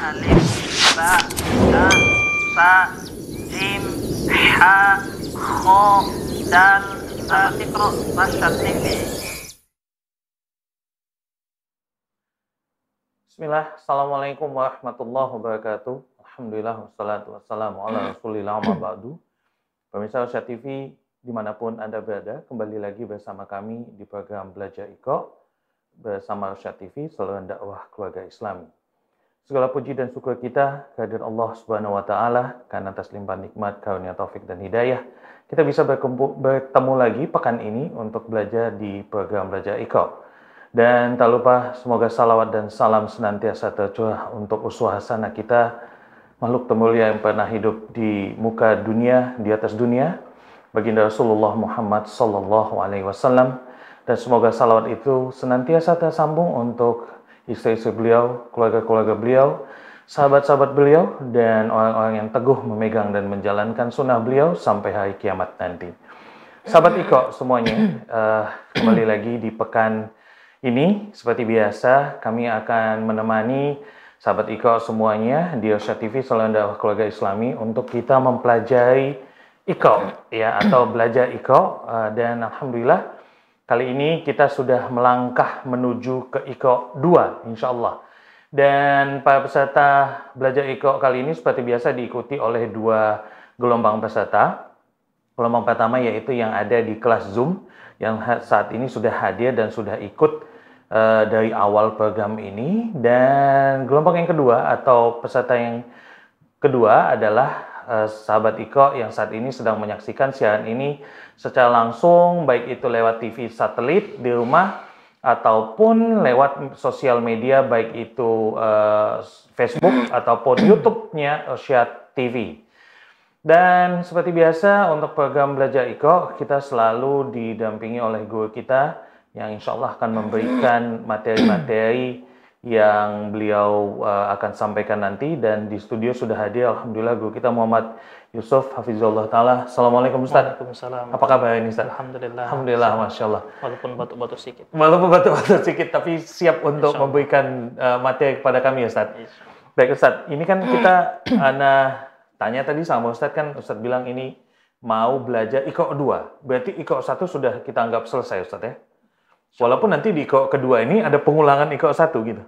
alif ba ta sa jim ha kho dal zal iqra Masyad Bismillah, Assalamualaikum warahmatullahi wabarakatuh. Alhamdulillah, wassalatu wassalamu ala rasulillah wa ba'du. Pemirsa Usha TV, di mana pun Anda berada, kembali lagi bersama kami di program Belajar Iko bersama Usha TV, saluran dakwah keluarga Islami. Segala puji dan syukur kita kehadirat Allah Subhanahu wa taala karena atas limpahan nikmat, karunia taufik dan hidayah. Kita bisa berkumpul, bertemu lagi pekan ini untuk belajar di program Belajar Iko. Dan tak lupa semoga salawat dan salam senantiasa tercurah untuk uswah hasanah kita makhluk termulia yang pernah hidup di muka dunia, di atas dunia, baginda Rasulullah Muhammad sallallahu alaihi wasallam dan semoga salawat itu senantiasa tersambung untuk istri-istri beliau, keluarga-keluarga beliau, sahabat-sahabat beliau dan orang-orang yang teguh memegang dan menjalankan sunnah beliau sampai hari kiamat nanti. Sahabat Iko semuanya, uh, kembali lagi di pekan ini seperti biasa kami akan menemani sahabat Iko semuanya di Osha TV Dakwah Keluarga Islami untuk kita mempelajari Iko ya atau belajar Iko uh, dan alhamdulillah kali ini kita sudah melangkah menuju ke Iko 2 insya Allah. Dan para peserta belajar Iko kali ini seperti biasa diikuti oleh dua gelombang peserta. Gelombang pertama yaitu yang ada di kelas Zoom yang saat ini sudah hadir dan sudah ikut uh, dari awal program ini dan gelombang yang kedua atau peserta yang kedua adalah uh, sahabat Iko yang saat ini sedang menyaksikan siaran ini secara langsung baik itu lewat TV satelit di rumah ataupun lewat sosial media baik itu uh, Facebook ataupun YouTube-nya Osha TV. Dan seperti biasa untuk program Belajar Iko kita selalu didampingi oleh guru kita yang insya Allah akan memberikan materi-materi yang beliau uh, akan sampaikan nanti. Dan di studio sudah hadir Alhamdulillah guru kita Muhammad Yusuf Hafizullah Ta'ala. Assalamualaikum Ustaz. Waalaikumsalam. Apa kabar ini Ustaz? Alhamdulillah. Alhamdulillah Masya Allah. Walaupun batuk-batuk sedikit Walaupun batuk-batuk sedikit tapi siap untuk memberikan uh, materi kepada kami Ustaz. Baik Ustaz, ini kan kita Ana tanya tadi sama Ustaz kan. Ustaz bilang ini mau belajar IKO 2 Berarti IKO 1 sudah kita anggap selesai Ustaz ya? Walaupun nanti di IKO kedua ini ada pengulangan IKO satu gitu.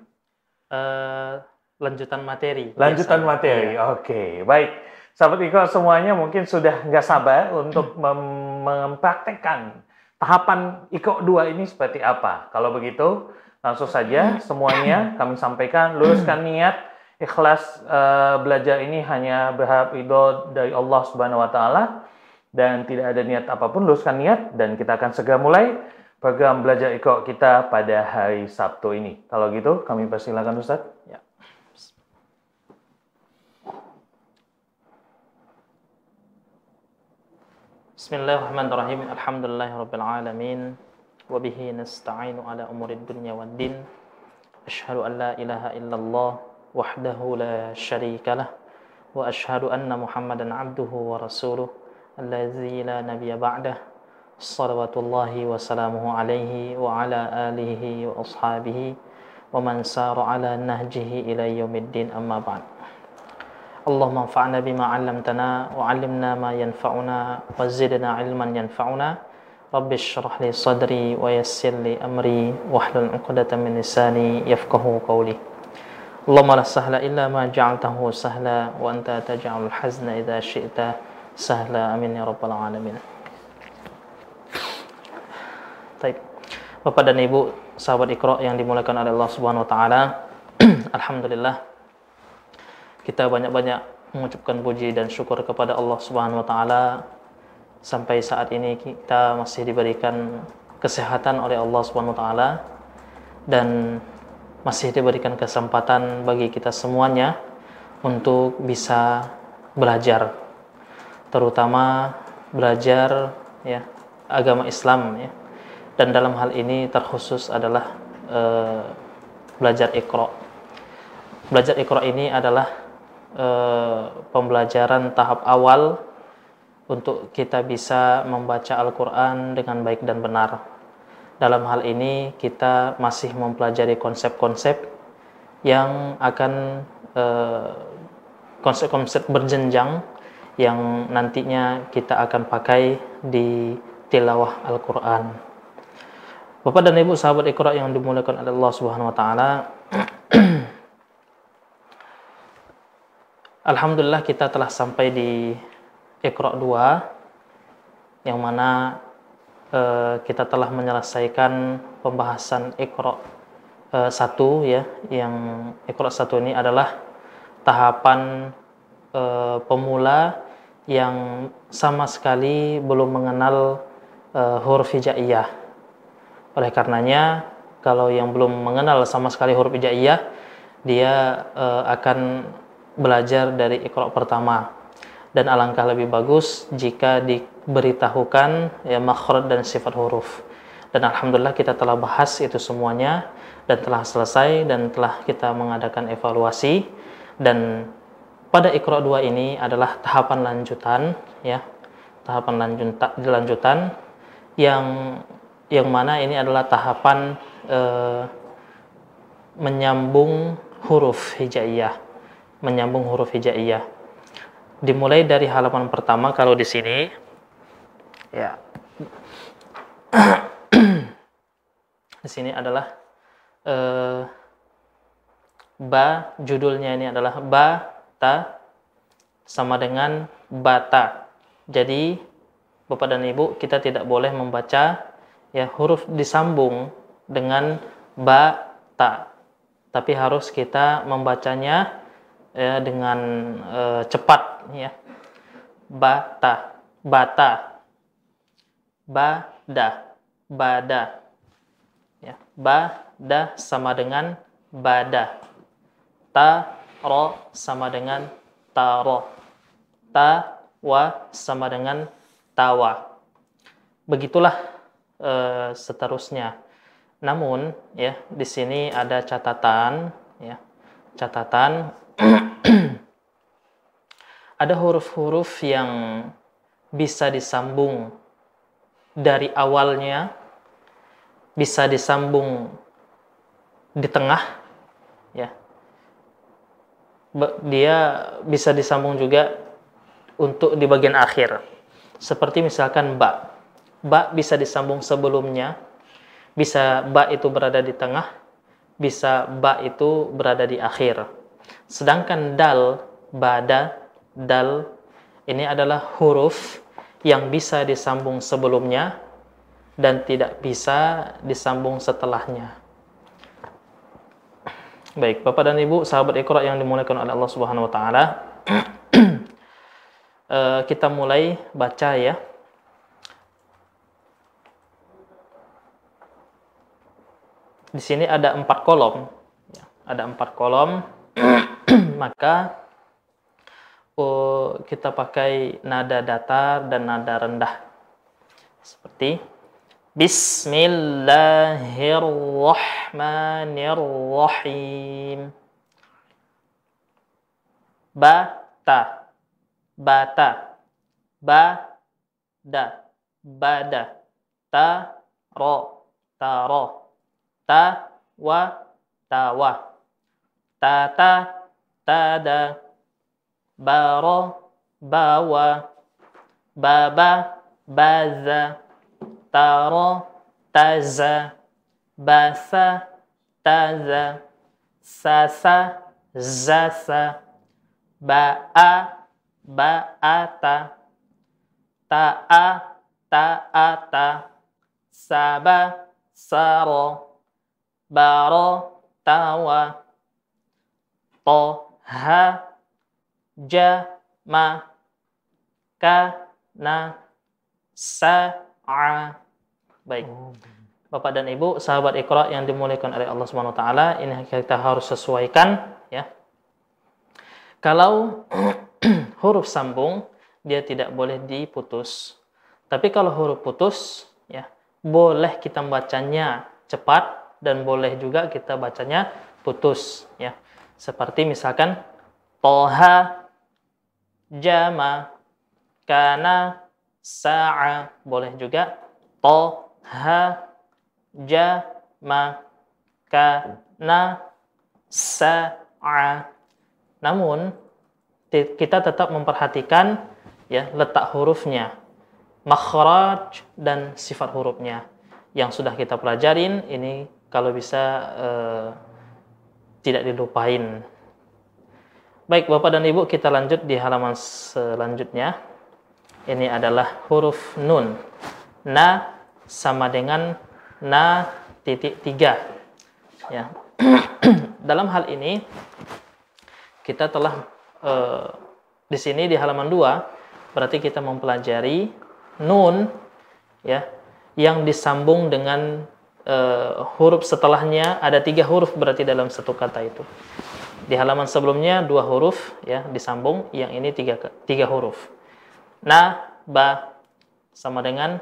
Uh, lanjutan materi. Lanjutan biasa. materi, Ya. oke. Okay. Baik, sahabat IKO semuanya mungkin sudah nggak sabar untuk mem mempraktekkan tahapan IKO 2 ini seperti apa. Kalau begitu, langsung saja semuanya kami sampaikan, luruskan niat, ikhlas uh, belajar ini hanya berharap ridho dari Allah Subhanahu wa taala dan tidak ada niat apa pun, luruskan niat dan kita akan segera mulai program belajar Iqra kita pada hari Sabtu ini. Kalau gitu, kami persilakan Ustaz. Ya. Bismillahirrahmanirrahim. Alhamdulillahirabbil alamin. Nasta'inu ala umuri dunya wad din. Asyhadu an la ilaha illallah wahdahu la syarika lah wa asyhadu anna Muhammadan abduhu wa rasuluh allazi la nabiyya ba'dah. Salamuhu alaihi wa ala alihi wa ashabihi wa man sara ala nahjihi ila yaumiddin amma ba'd. اللهم انفعنا بما علمتنا وعلمنا ما ينفعنا وزدنا علما ينفعنا. رب اشرح لي صدري ويسر لي أمري واحلل عقدة من لساني يفقه قولي. اللهم لا سهل إلا ما جعلته سهلا وأنت تجعل الحزن إذا شئت سهلا. أمين يا رب العالمين. Taib. Bapak dan Ibu sahabat Iqra yang dimuliakan oleh Allah Subhanahu wa taala. Alhamdulillah kita banyak-banyak mengucapkan puji dan syukur kepada Allah Subhanahu wa taala sampai saat ini kita masih diberikan kesehatan oleh Allah Subhanahu wa taala dan masih diberikan kesempatan bagi kita semuanya untuk bisa belajar terutama belajar ya agama Islam ya dan dalam hal ini terkhusus adalah uh, belajar Iqra belajar Iqra ini adalah Uh, pembelajaran tahap awal untuk kita bisa membaca Al-Quran dengan baik dan benar. Dalam hal ini kita masih mempelajari konsep-konsep yang akan konsep-konsep berjenjang yang nantinya kita akan pakai di tilawah Al-Quran. Bapak dan Ibu sahabat Iqra yang dimuliakan oleh Allah Subhanahu wa taala. Alhamdulillah kita telah sampai di Iqra 2 yang mana uh, kita telah menyelesaikan pembahasan Iqra uh, 1 ya yang Iqra 1 ini adalah tahapan uh, pemula yang sama sekali belum mengenal uh, huruf hijaiyah. Oleh karenanya, kalau yang belum mengenal sama sekali huruf hijaiyah, dia uh, akan belajar dari ikro pertama. Dan alangkah lebih bagus jika diberitahukan ya makhraj dan sifat huruf. Dan alhamdulillah kita telah bahas itu semuanya dan telah selesai dan telah kita mengadakan evaluasi dan pada ikro 2 ini adalah tahapan lanjutan ya tahapan lanjutan yang yang mana ini adalah tahapan eh, menyambung huruf hijaiyah. Menyambung huruf hijaiyah. Dimulai dari halaman pertama kalau di sini. Ya. Di sini adalah eh, ba judulnya ini adalah ba ta sama dengan bata jadi Bapak dan Ibu, kita tidak boleh membaca ya huruf disambung dengan ba ta. Tapi harus kita membacanya ya dengan e, cepat ya. Bata, bata. Bada, bada. Ya, bada sama dengan bada. Ta ro sama dengan taro. Ta wa sama dengan tawa. Begitulah e, seterusnya. Namun ya di sini ada catatan ya. Catatan ada huruf-huruf yang bisa disambung dari awalnya bisa disambung di tengah ya dia bisa disambung juga untuk di bagian akhir seperti misalkan ba. Ba bisa disambung sebelumnya, bisa ba itu berada di tengah, bisa ba itu berada di akhir. Sedangkan dal, bada, dal ini adalah huruf yang bisa disambung sebelumnya dan tidak bisa disambung setelahnya. Baik, Bapak dan Ibu, sahabat Iqra yang dimuliakan oleh Allah Subhanahu wa taala. uh, kita mulai baca ya. Di sini ada empat kolom, ya, ada empat kolom, maka uh, kita pakai nada datar dan nada rendah, seperti Bismillahirrahmanirrahim. Bata bata ba da bada ta ro ta ro ta wa ta wa ta ta ta da baro bawa baba baza taro taza basa taza sasa zasa ba'a ba'ata ta'a ta'ata saba saro baro tawa toha jama kana sa'a baik Bapak dan Ibu, sahabat Iqra yang dimuliakan oleh Allah Subhanahu wa taala, ini kita harus sesuaikan ya. Kalau huruf sambung dia tidak boleh diputus. Tapi kalau huruf putus ya boleh kita bacanya cepat dan boleh juga kita bacanya putus ya. Seperti misalkan toha jama kana sa'a. Boleh juga toha jama kana sa'a. Namun kita tetap memperhatikan ya letak hurufnya, makhraj dan sifat hurufnya. Yang sudah kita pelajarin ini kalau bisa eh, tidak dilupain. Baik Bapak dan Ibu kita lanjut di halaman selanjutnya. Ini adalah huruf nun. Na sama dengan na titik tiga. Ya. Dalam hal ini kita telah eh, di sini di halaman 2 berarti kita mempelajari nun ya yang disambung dengan eh, huruf setelahnya ada tiga huruf berarti dalam satu kata itu. Di halaman sebelumnya dua huruf ya disambung, yang ini tiga tiga huruf. Na ba sama dengan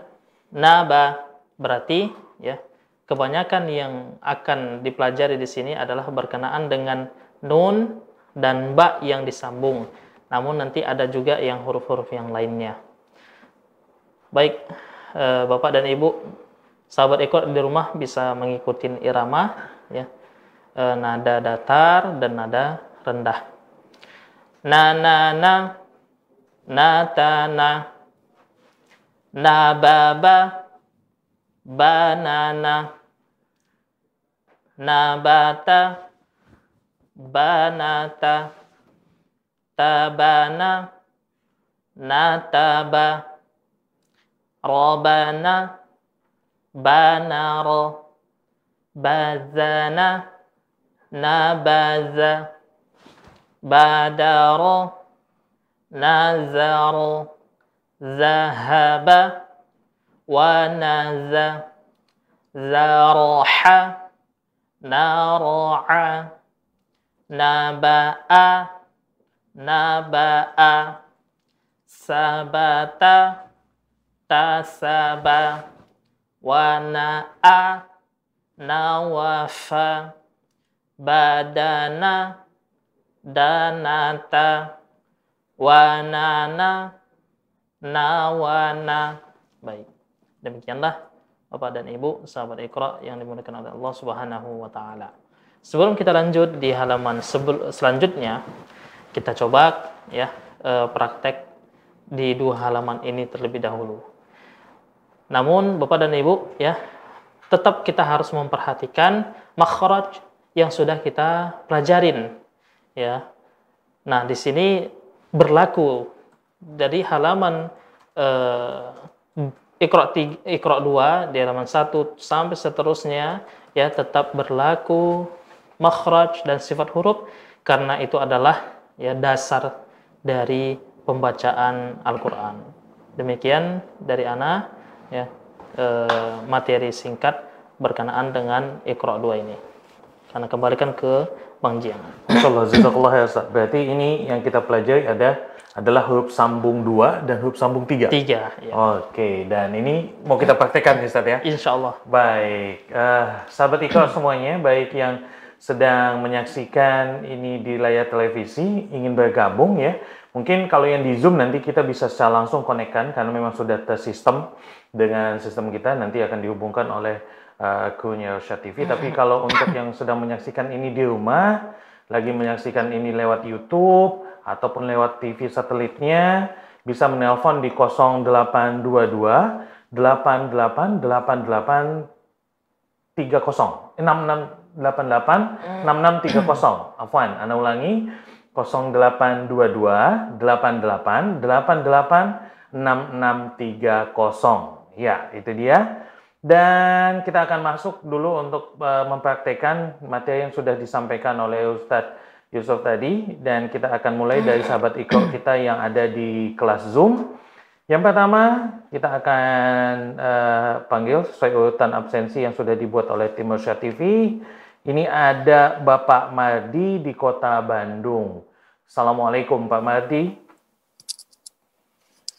na ba berarti ya kebanyakan yang akan dipelajari di sini adalah berkenaan dengan nun dan ba yang disambung. Namun nanti ada juga yang huruf-huruf yang lainnya. Baik, eh, Bapak dan Ibu, sahabat ekor di rumah bisa mengikuti irama ya. Eh, nada datar dan nada rendah. Na na na na ta na. Na ba ba banana nabata banata tabana nataba robana banaro bazana nabaza badaro nazaro zahaba wanaza zaraha nara'a naba'a naba'a sabata tasaba wana'a nawafa badana danata wanana nawana baik demikianlah Bapak dan Ibu sahabat Iqra yang dimuliakan oleh Allah Subhanahu wa taala. Sebelum kita lanjut di halaman sebel, selanjutnya, kita coba ya eh, praktek di dua halaman ini terlebih dahulu. Namun Bapak dan Ibu ya, tetap kita harus memperhatikan makhraj yang sudah kita pelajarin ya. Nah, di sini berlaku dari halaman eh, Iqra 3, Iqra 2 di halaman 1 sampai seterusnya ya tetap berlaku makhraj dan sifat huruf karena itu adalah ya dasar dari pembacaan Al-Qur'an. Demikian dari ana ya eh, materi singkat berkenaan dengan Iqra 2 ini. Karena kembalikan ke Bang Jiang. Insyaallah jazakallah ya Ustaz. Berarti ini yang kita pelajari ada adalah huruf sambung dua dan huruf sambung tiga. Tiga ya. Oke, dan ini mau kita praktekkan Ustaz ya. Insya Allah. Baik, eh, sahabat Iqra semuanya, baik yang sedang menyaksikan ini di layar televisi, ingin bergabung ya. Mungkin kalau yang di Zoom nanti kita bisa secara langsung konekkan karena memang sudah tersistem dengan sistem kita nanti akan dihubungkan oleh uh, Rosyad TV. Tapi kalau untuk yang sedang menyaksikan ini di rumah, lagi menyaksikan ini lewat YouTube ataupun lewat TV satelitnya, bisa menelpon di 0822 88 88 30 6688 6630 afwan anda ulangi. 0822 88 88 6630 ya itu dia. Dan kita akan masuk dulu untuk uh, mempraktekkan materi yang sudah disampaikan oleh Ustadz Yusuf tadi. Dan kita akan mulai dari sahabat Iqra kita yang ada di kelas Zoom. Yang pertama, kita akan uh, panggil sesuai urutan absensi yang sudah dibuat oleh tim Rusya TV. Ini ada Bapak Mardi di Kota Bandung. Assalamualaikum Pak Mardi.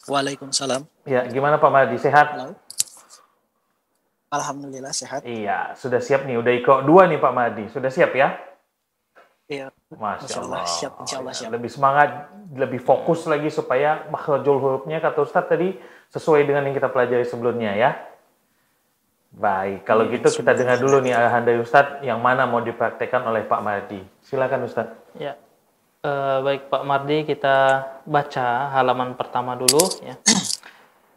Waalaikumsalam. Ya, gimana Pak Mardi? Sehat? Halo. Alhamdulillah sehat. Iya, sudah siap nih. Udah ikut dua nih Pak Mardi. Sudah siap ya? Iya. Masya Masya Allah, Allah. siap, insya Allah Ya, siap. Lebih semangat, lebih fokus lagi supaya makhrajul hurufnya kata Ustadz tadi sesuai dengan yang kita pelajari sebelumnya ya. Baik, kalau Iya, gitu kita dengar dulu nih dari Ustadz yang mana mau dipraktekkan oleh Pak Mardi. Silakan Ustadz. Ya. Eh, baik Pak Mardi, kita baca halaman pertama dulu ya.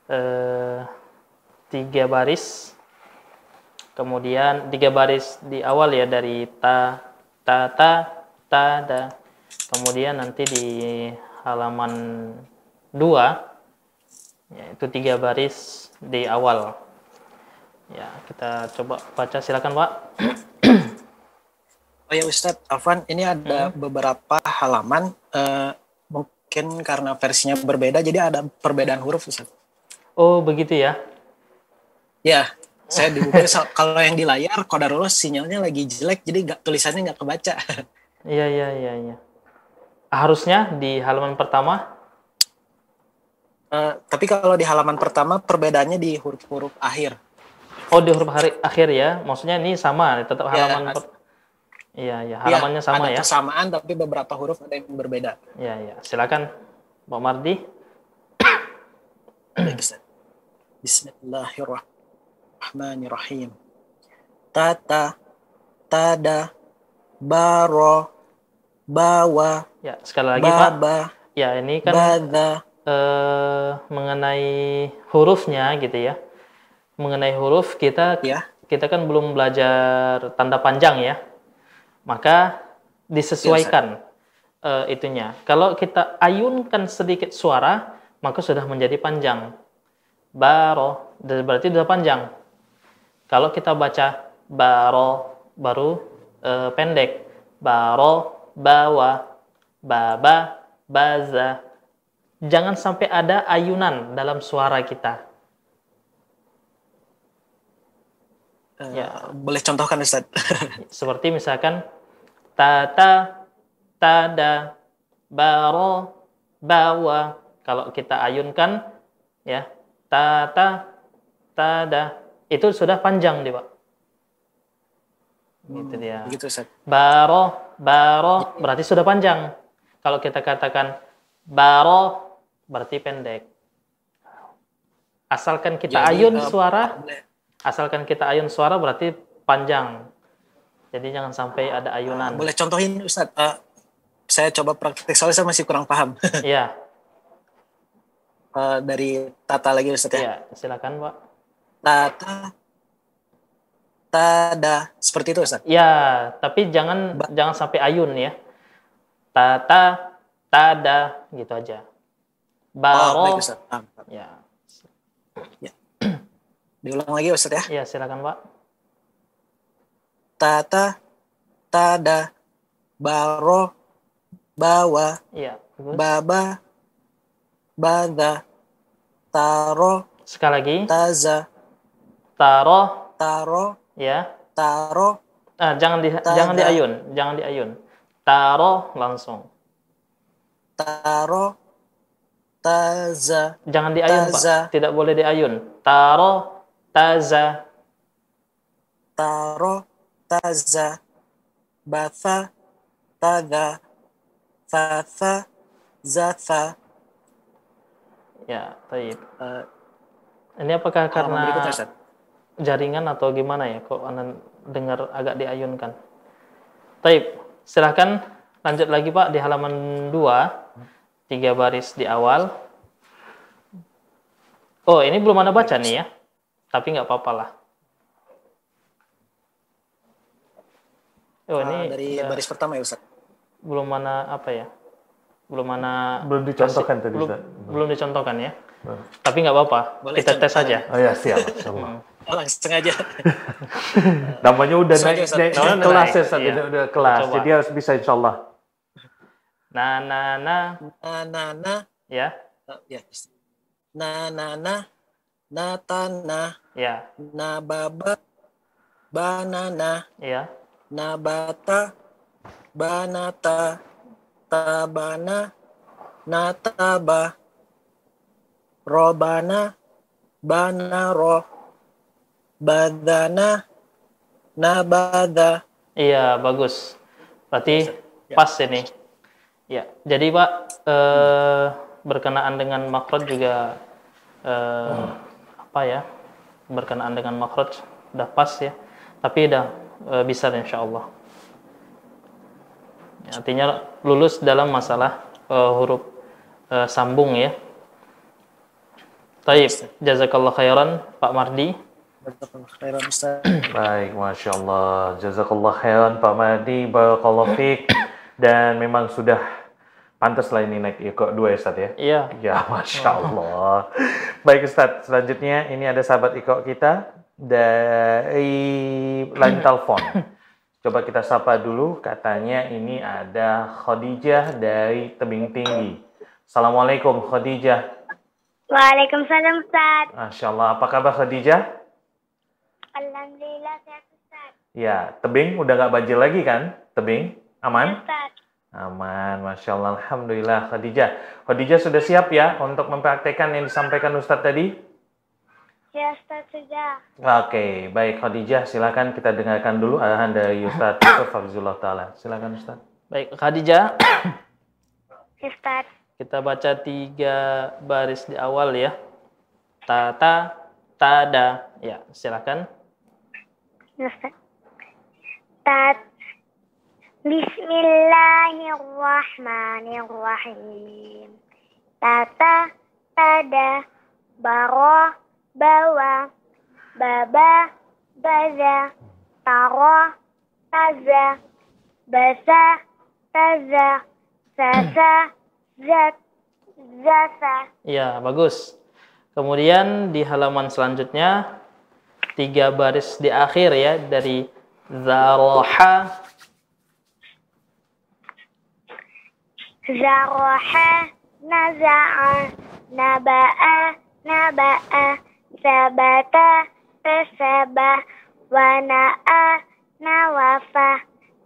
Eh, tiga baris, kemudian tiga baris di awal ya dari ta, ta, ta, ta, da. Kemudian nanti di halaman dua, ya, itu tiga baris di awal. Ya, kita coba baca silakan Pak. Oh ya Ustadz, Afwan, ini ada beberapa halaman, eh, mungkin karena versinya berbeda, jadi ada perbedaan huruf Ustadz. Oh, begitu ya. Ya, saya di buku, so- kalau yang di layar, kodarullah sinyalnya lagi jelek, jadi nggak tulisannya nggak kebaca. Iya, iya, iya, iya. Harusnya di halaman pertama, Eh, tapi kalau di halaman pertama, perbedaannya di huruf-huruf akhir. Oh di huruf hari akhir ya. Maksudnya ini sama, tetap Ya, halaman per- Iya, iya, halamannya Ya, sama ada ya. kesamaan, tapi beberapa huruf ada yang berbeda. Iya, iya. Silakan Pak Mardi. Bismillahirrahmanirrahim. Tata, tada, baro, bawa, Ya, sekali lagi Pak. baba, Ya, ini kan bada. eh, mengenai hurufnya gitu ya. Mengenai huruf kita Ya, kita kan belum belajar tanda panjang ya. Maka disesuaikan eh, itunya. Kalau kita ayunkan sedikit suara, maka sudah menjadi panjang. Baro, berarti sudah panjang. Kalau kita baca baro, baru eh, pendek. Baro, bawa, baba, baza. Jangan sampai ada ayunan dalam suara kita. Ya. boleh contohkan Ustaz? Seperti misalkan tata, tada, baro, bawa. Kalau kita ayunkan, ya, tata, tada, itu sudah panjang dia, Pak. Gitu dia. Begitu Ustaz. Baro, baro, berarti sudah panjang. Kalau kita katakan baro, berarti pendek. Asalkan kita Jadi, ayun eh, suara, boleh- asalkan kita ayun suara berarti panjang. Jadi jangan sampai ada ayunan. Boleh contohin Ustaz? Eh, saya coba praktek soalnya saya masih kurang paham. Iya, Eh, dari tata lagi Ustaz ya. iya, silakan, Pak. Tata, tada, seperti itu Ustaz. Ya, tapi jangan jangan sampai ayun ya. Tata, tada, gitu aja. Oh, Baro, baik Ustaz. Ah, ya, Diulang lagi Ustaz ya. ya silakan, Pak. Tata, tada, baro, bawa, Iya, bagus. baba, bada, taro, Sekali lagi, taza, taro, taro, ya. taro, Ah, jangan di Tada. jangan diayun, jangan diayun. Taro langsung. taro, taza, Jangan diayun, Taza. Pak. Tidak boleh diayun. Taro, taza. taro, taza, batha, tada, fatha, zatha. Ya, baik. Eh, Ini apakah karena jaringan atau gimana ya? Kok anda dengar agak diayunkan? Taib, silahkan lanjut lagi Pak di halaman 2, tiga baris di awal. Oh, ini belum anda baca nih ya? Tapi nggak apa-apa lah. Oh, Eh, ini dari udah- baris pertama ya Ustaz. belum mana apa ya? Belum mana Belum dicontohkan tadi, belum, Ustaz. belum dicontohkan ya. Hmm. Tapi nggak apa-apa. Kita tes aja. Oh ya siap, insyaallah. Oh, langsung aja. Namanya udah naik, naik, Namanya udah kelas naik, ya, Ustaz. iya. Udah, kelas. Coba. Jadi harus bisa insyaallah. Nah, nah, nah, Na na na, ya, eh, ya. Na na na, na ta na, ya, na baba, banana, ya, nabata, banata, tabana, nataba, robana, banaro, badana, nabada. iya, bagus. Berarti pas ini. Ya, jadi Pak eh, berkenaan dengan makrot juga eh, apa ya? Berkenaan dengan makrot udah pas ya. Tapi udah eh, bisa insya Allah. Artinya lulus dalam masalah uh, huruf uh, sambung ya. Taib, jazakallah khairan Pak Mardi. Jazakallah khairan Ustaz. Baik, Masya Allah. Jazakallah khairan Pak Mardi, Barakallah fiqh. Dan memang sudah pantas lah ini naik kok dua ya Ustaz ya? Iya. Ya, Masya Allah. Baik Ustaz, selanjutnya ini ada sahabat ikok kita dari line telepon. Coba kita sapa dulu, katanya ini ada Khadijah dari Tebing Tinggi. Assalamualaikum Khadijah. Waalaikumsalam Ustaz. Masya Allah, apa kabar Khadijah? Alhamdulillah sehat Ustaz. Ya, Tebing udah nggak banjir lagi kan? Tebing, aman? Ustaz. Aman, Masya Allah, Alhamdulillah Khadijah. Khadijah sudah siap ya untuk mempraktekkan yang disampaikan Ustadz tadi? Ya Ustaz sudah. Oke, baik Khadijah, silakan kita dengarkan dulu arahan dari Ustadz Yusuf Fafizullah Ta'ala. Silakan Ustadz. Baik, Khadijah. Ustaz. Kita baca tiga baris di awal ya. Tata, tada. Ya, silakan. Ustaz. Tat. Bismillahirrahmanirrahim. Tata, tada, baro, bawa, baba, baza, taro, taza, basa, taza, sasa, zat, zasa. Ya, bagus. Kemudian di halaman selanjutnya tiga baris di akhir ya dari zaroha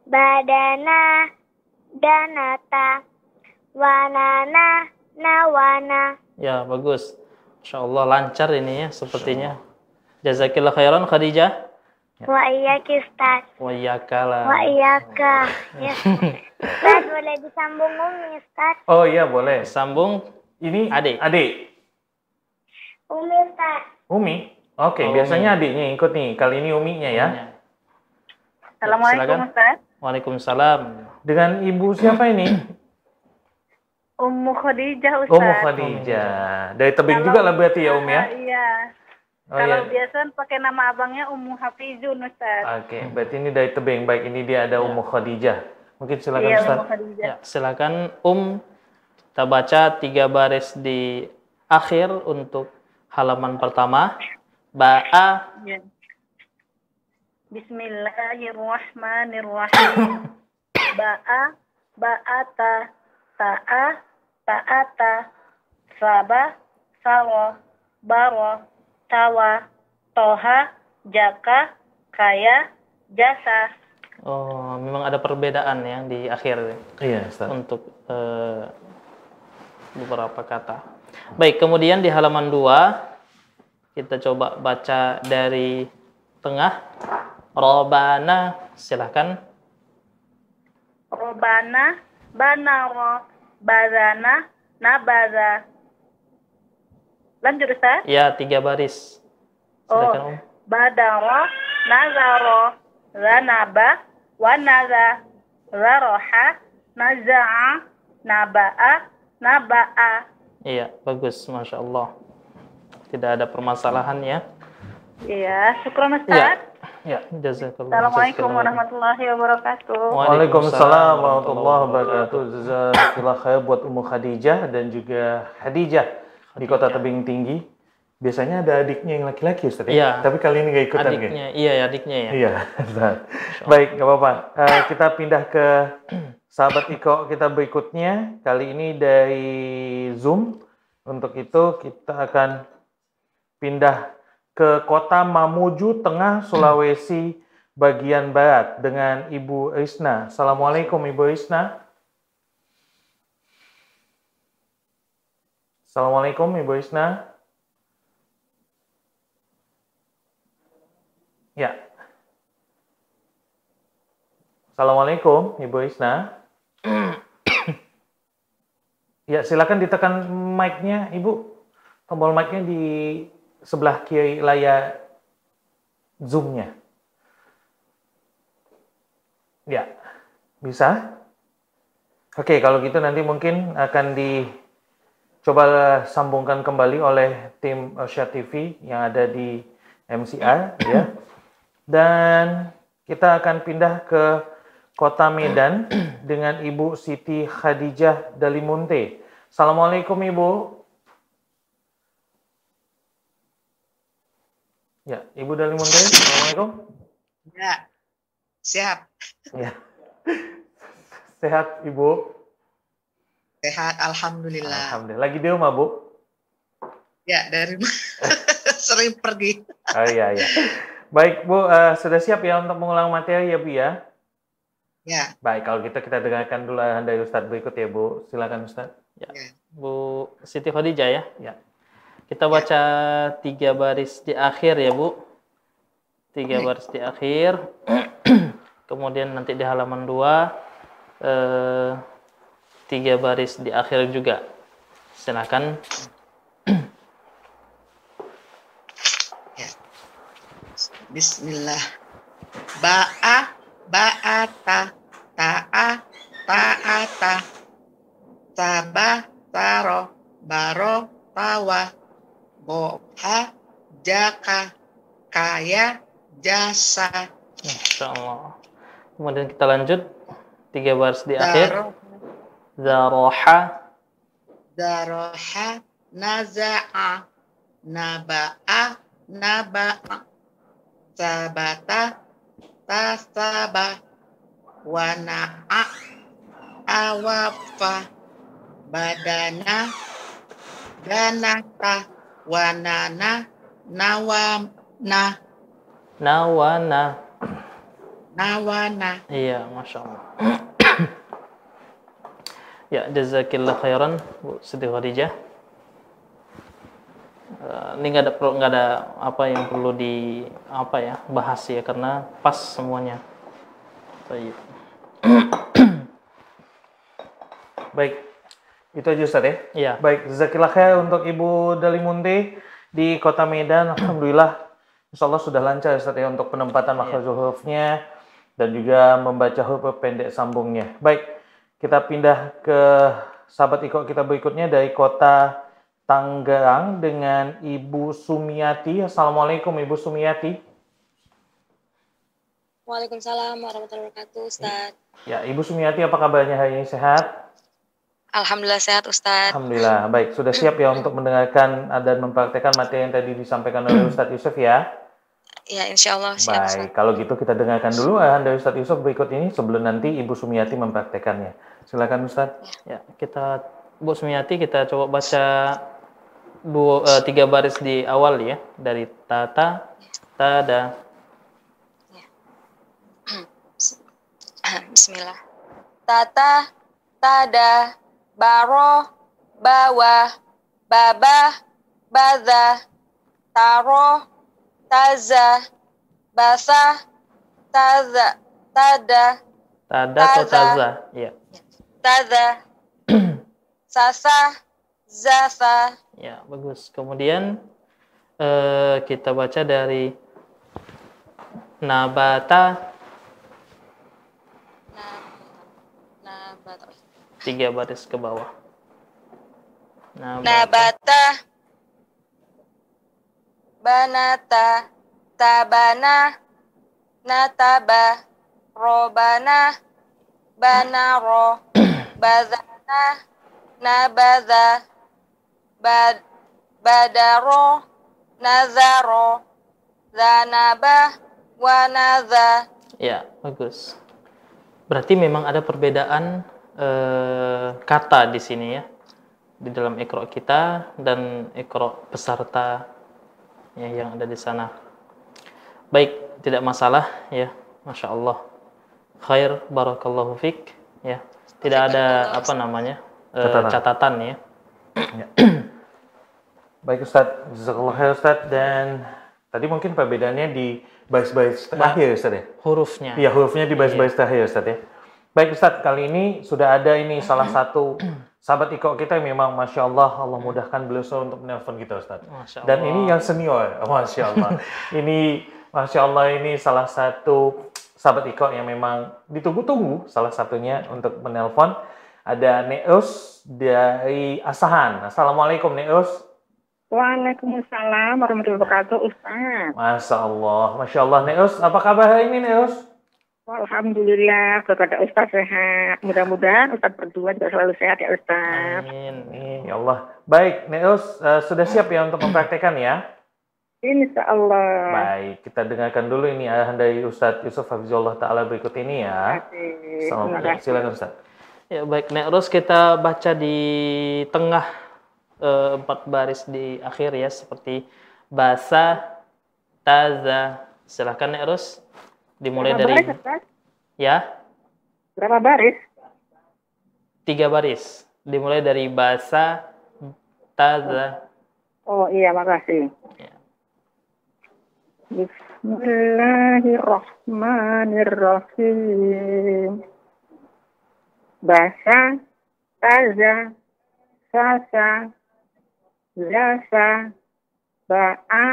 Badana, danata, nawana. Ya, bagus. Insya Allah lancar ini ya sepertinya. Jazakillah khairan Khadijah. Wa iyyaki Ustaz. Wa iyyakala. Wa iyyaka. Ya. Ustaz boleh disambung Umi Ustaz. Oh iya, boleh. Sambung Ini Adik. Adik. Umi Ustaz. Umi. Oke, Oh, biasanya adiknya yang ikut nih. Kali ini uminya ya. Assalamualaikum Silakan. Ustaz. Waalaikumsalam. Dengan ibu siapa ini? Ummu Khadijah Ustaz. Ummu Khadijah. Dari tebing juga lah berarti ya, Um ya? Iya. Oh Kalau iya. biasa pakai nama abangnya Ummu Hafizun Ustaz. Oke, berarti ini dari tebing. Baik, ini dia ada Ummu Khadijah. Mungkin silakan iya, Ustaz. Ummu Khadijah. Ya, silakan Um kita baca tiga baris di akhir untuk halaman pertama. Ba'a Iya. Bismillahirrahmanirrahim. Ba'a, ba'ata, ta'a, ta'ata, saba, sawa, baro, tawa, toha, jaka, kaya, jasa. Oh, memang ada perbedaan ya di akhir Iya, Ustaz. untuk eh, beberapa kata. Baik, kemudian di halaman 2 kita coba baca dari tengah. Robana, silahkan. Robana, banaro, bazana, nabaza. Lanjut Ustaz. Ya, tiga baris. Silakan, Om. Badaro, nazaro, zanaba, wanaza, zaroha, naza'a, naba'a, naba'a. Iya, bagus, masya Allah. Tidak ada permasalahan ya. Iya, syukur Iya, Ustaz. ya, jazakallah. Assalamualaikum warahmatullahi wabarakatuh. Waalaikumsalam warahmatullahi wabarakatuh. Jazakallah khair buat Ummu Khadijah dan juga Khadijah di kota tebing tinggi. Biasanya ada adiknya yang laki-laki Ustaz ya? Iya. Tapi kali ini gak ikutan kayaknya. Adiknya, iya adiknya ya. Iya. Baik, nggak apa-apa. Eh, kita pindah ke sahabat Iko kita berikutnya. Kali ini dari Zoom. Untuk itu kita akan pindah ke kota Mamuju, Tengah Sulawesi bagian barat dengan Ibu Risna. Assalamualaikum Ibu Risna. Assalamualaikum Ibu Risna. Ya. Assalamualaikum Ibu Risna. ya, silakan ditekan mic-nya Ibu. Tombol mic-nya di sebelah kiri layar Zoom-nya. Ya, bisa? Oke, kalau gitu nanti mungkin akan dicoba sambungkan kembali oleh tim Asia TV yang ada di MCR ya. Dan kita akan pindah ke Kota Medan dengan Ibu Siti Khadijah Dalimunte. Assalamualaikum Ibu. Ya, Ibu Dalimunte, Assalamualaikum. Ya, siap. Ya. Sehat Ibu? Sehat, Alhamdulillah. Alhamdulillah. Lagi di rumah Bu? Ya, dari sering pergi. Oh iya, iya. Baik Bu, eh, sudah siap ya untuk mengulang materi ya Bu ya? Ya, Baik, kalau gitu kita dengarkan dulu arahan dari Ustadz berikut ya Bu. Silakan Ustadz. Ya. ya. Bu Siti Khadijah ya. Ya. Kita baca tiga baris di akhir ya Bu. Tiga Baik. baris di akhir. Kemudian nanti di halaman dua eh, tiga baris di akhir juga. Silakan. Bismillah. Ba'a, ba'ata, ta'a, ta'ata, taba, taro, baro, tawa, boha, jaka, kaya, jasa, Masya Allah. Kemudian kita lanjut tiga baris di akhir. Zaroha. daroha, naza'a, naba'a, naba'a, sabata, tasaba, wana'a, awafa, badana, danata, wanana, nawana, Nawana. nawana. Iya, Masya Allah. Ya, jazakillah khairan, Bu Siti Khadijah. Eh, ini nggak ada perlu nggak ada apa yang perlu di apa ya bahas ya karena pas semuanya. Baik. Baik, itu aja Ustadz ya? Iya. Baik, Zakillah khair untuk Ibu Dalimunte di Kota Medan. Alhamdulillah, Insya Allah sudah lancar Ustaz ya untuk penempatan makhraj hurufnya dan juga membaca huruf pendek sambungnya. Baik, kita pindah ke sahabat Iko kita berikutnya dari Kota Tangerang dengan Ibu Sumiati. Assalamualaikum Ibu Sumiati. Waalaikumsalam warahmatullahi wabarakatuh, Ustaz. Ya, Ibu Sumiati apa kabarnya hari ini sehat? Alhamdulillah sehat, Ustaz. Alhamdulillah. Baik, sudah siap ya untuk mendengarkan dan mempraktekkan materi yang tadi disampaikan oleh Ustadz Yusuf ya? Ya, insya Allah siap, Ustaz. Baik, kalau gitu kita dengarkan dulu arahan dari Ustadz Yusuf berikut ini sebelum nanti Ibu Sumiati mempraktekannya. Silakan Ustadz. Ya, kita Bu Sumiati kita coba baca dua eh, tiga baris di awal ya dari tata tada Bismillah. Tata, tada, baro, bawah, babah, baza, taro, taza, basa, taza, tada, tada atau Taza. ya taza, sasa, zasa, ya bagus. Kemudian eh, kita baca dari nabata. Nabata, tiga baris ke bawah. Nabata. Nabata, banata, tabana, nataba, robana, banaro, bazana, nabaza, bad, badaro, nazaro, zanaba, wanaza. Ya, bagus. Berarti memang ada perbedaan eh, kata di sini ya. Di dalam ikro kita dan ikro peserta ya, yang ada di sana. Baik, tidak masalah ya. Masya Allah. Khair, barakallahu fik. Ya, tidak ada apa namanya eh, Catatan. catatan ya. Baik Ustadz, Jazakallah khair Ustadz. Dan tadi mungkin perbedaannya di baris-baris terakhir Ustadz ya? Hurufnya. Iya, hurufnya di baris-baris terakhir Ustadz ya. Baik Ustadz, kali ini sudah ada ini salah satu sahabat Iko kita yang memang Masya Allah, Allah mudahkan beliau selalu untuk menelpon kita Ustadz. Masya Dan ini yang senior, Masya Allah. ini Masya Allah ini salah satu sahabat Iko yang memang ditunggu-tunggu salah satunya untuk menelpon. ada Neus dari Asahan. Assalamualaikum Neus. Waalaikumsalam warahmatullahi wabarakatuh, Ustaz. Masya Allah, Masya Allah Neus. Apa kabar hari ini Neus? Alhamdulillah, kepada Ustaz sehat. Mudah-mudahan Ustaz berdua juga selalu sehat ya Ustaz. Amin. Amin, ya Allah. Baik, Neus eh, sudah siap ya untuk mempraktekkan ya? Insya Allah. Baik, kita dengarkan dulu ini dari Ustadz Yusuf Hafizullah Ta'ala berikut ini ya. Terima kasih. Silakan Ustadz. Ya baik, Nek Ros kita baca di tengah eh, empat baris di akhir ya seperti basa, taza. Silahkan Nek Ros dimulai Berapa dari baris, Ustaz? ya Berapa baris? tiga baris. Dimulai dari basa, taza. Oh iya, makasih. Ya. Bismillahirrahmanirrahim. Basa, taza, sasa, zasa, ba'a,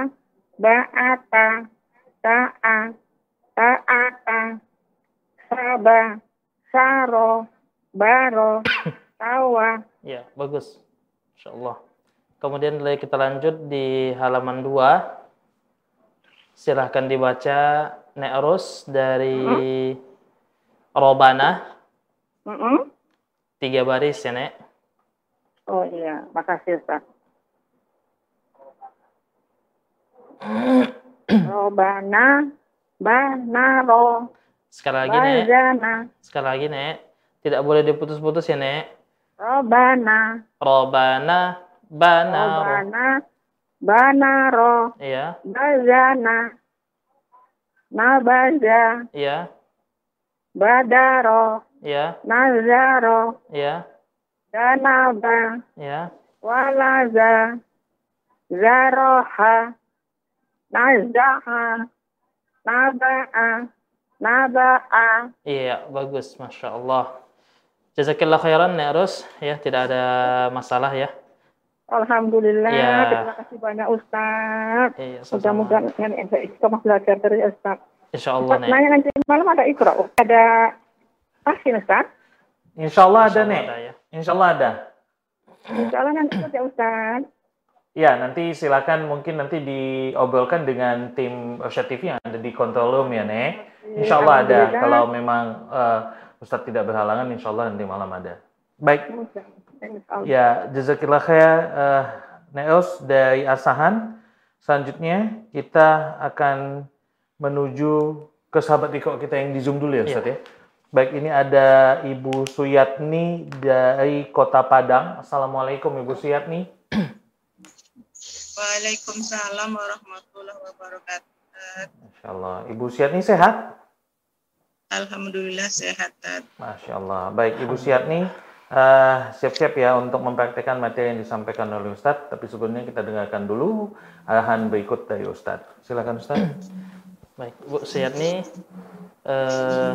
ba'ata, ta'a, ta'ata, saba, saro, baro, tawa, Ya, bagus. Insya Allah. Kemudian kita lanjut di halaman 2. Silahkan dibaca Nek Ros dari Robana. Mm-mm. Tiga baris ya, Nek. Oh iya, makasih Ustaz. Robana, banaro, Sekali lagi, Nek. Sekali lagi, Nek. Tidak boleh diputus-putus ya, Nek. robana, Robana, banaro. robana, banaro, Iya, bazana, nabaza, iya, badaro, iya, nazaro, iya, danaba, iya. walaza, zaroha, nazaha, naba'a, naba'a, Iya, bagus. Masya Allah. Jazakillah khairan, Nek Ros. Ya, tidak ada masalah ya. Alhamdulillah, Ya. terima kasih banyak Ustaz. Iya. Mudah-mudahan saya istiqomah belajar dari Ustaz. Insya Allah, Nek. nanya nanti malam ada ikra, ada vaksin Ustaz. Insya Allah ada Insya Allah nih. ada ya. Insya Allah ada. Insya Allah nanti ada Ustaz. Ya, nanti silakan mungkin nanti diobrolkan dengan tim Ocean TV yang ada di control room ya, Nek. Insya Allah ada. Kalau memang eh, Ustadz tidak berhalangan, insya Allah nanti malam ada. Baik, ya jazakillah khair eh, Neos dari Asahan. Selanjutnya kita akan menuju ke sahabat Riko kita yang di Zoom dulu ya, Ustadz ya. Baik, ini ada Ibu Suyatni dari Kota Padang. Assalamualaikum Ibu Suyatni. Waalaikumsalam warahmatullahi wabarakatuh. Masya Allah. Ibu Suyatni sehat? Alhamdulillah sehat. Tat. Masya Allah. Baik, Ibu Siatni, eh, siap-siap ya untuk mempraktekkan materi yang disampaikan oleh Ustadz. Tapi sebelumnya kita dengarkan dulu arahan berikut dari Ustadz. Silakan Ustadz. Baik, Bu Suyatni, eh,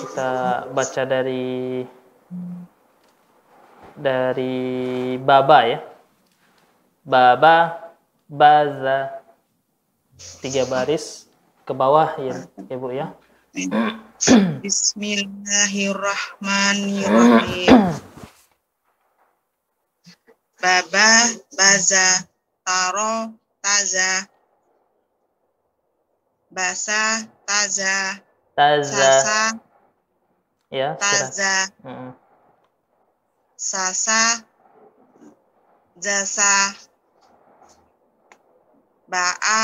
kita baca dari dari Baba ya. Baba, Baza, tiga baris ke bawah ya, Ibu ya. Bismillahirrahmanirrahim. Baba, baza, taro, taza. Basa, taza, Taza, sasa, ya, taza, Mm-mm. sasa, jasa, ba'a,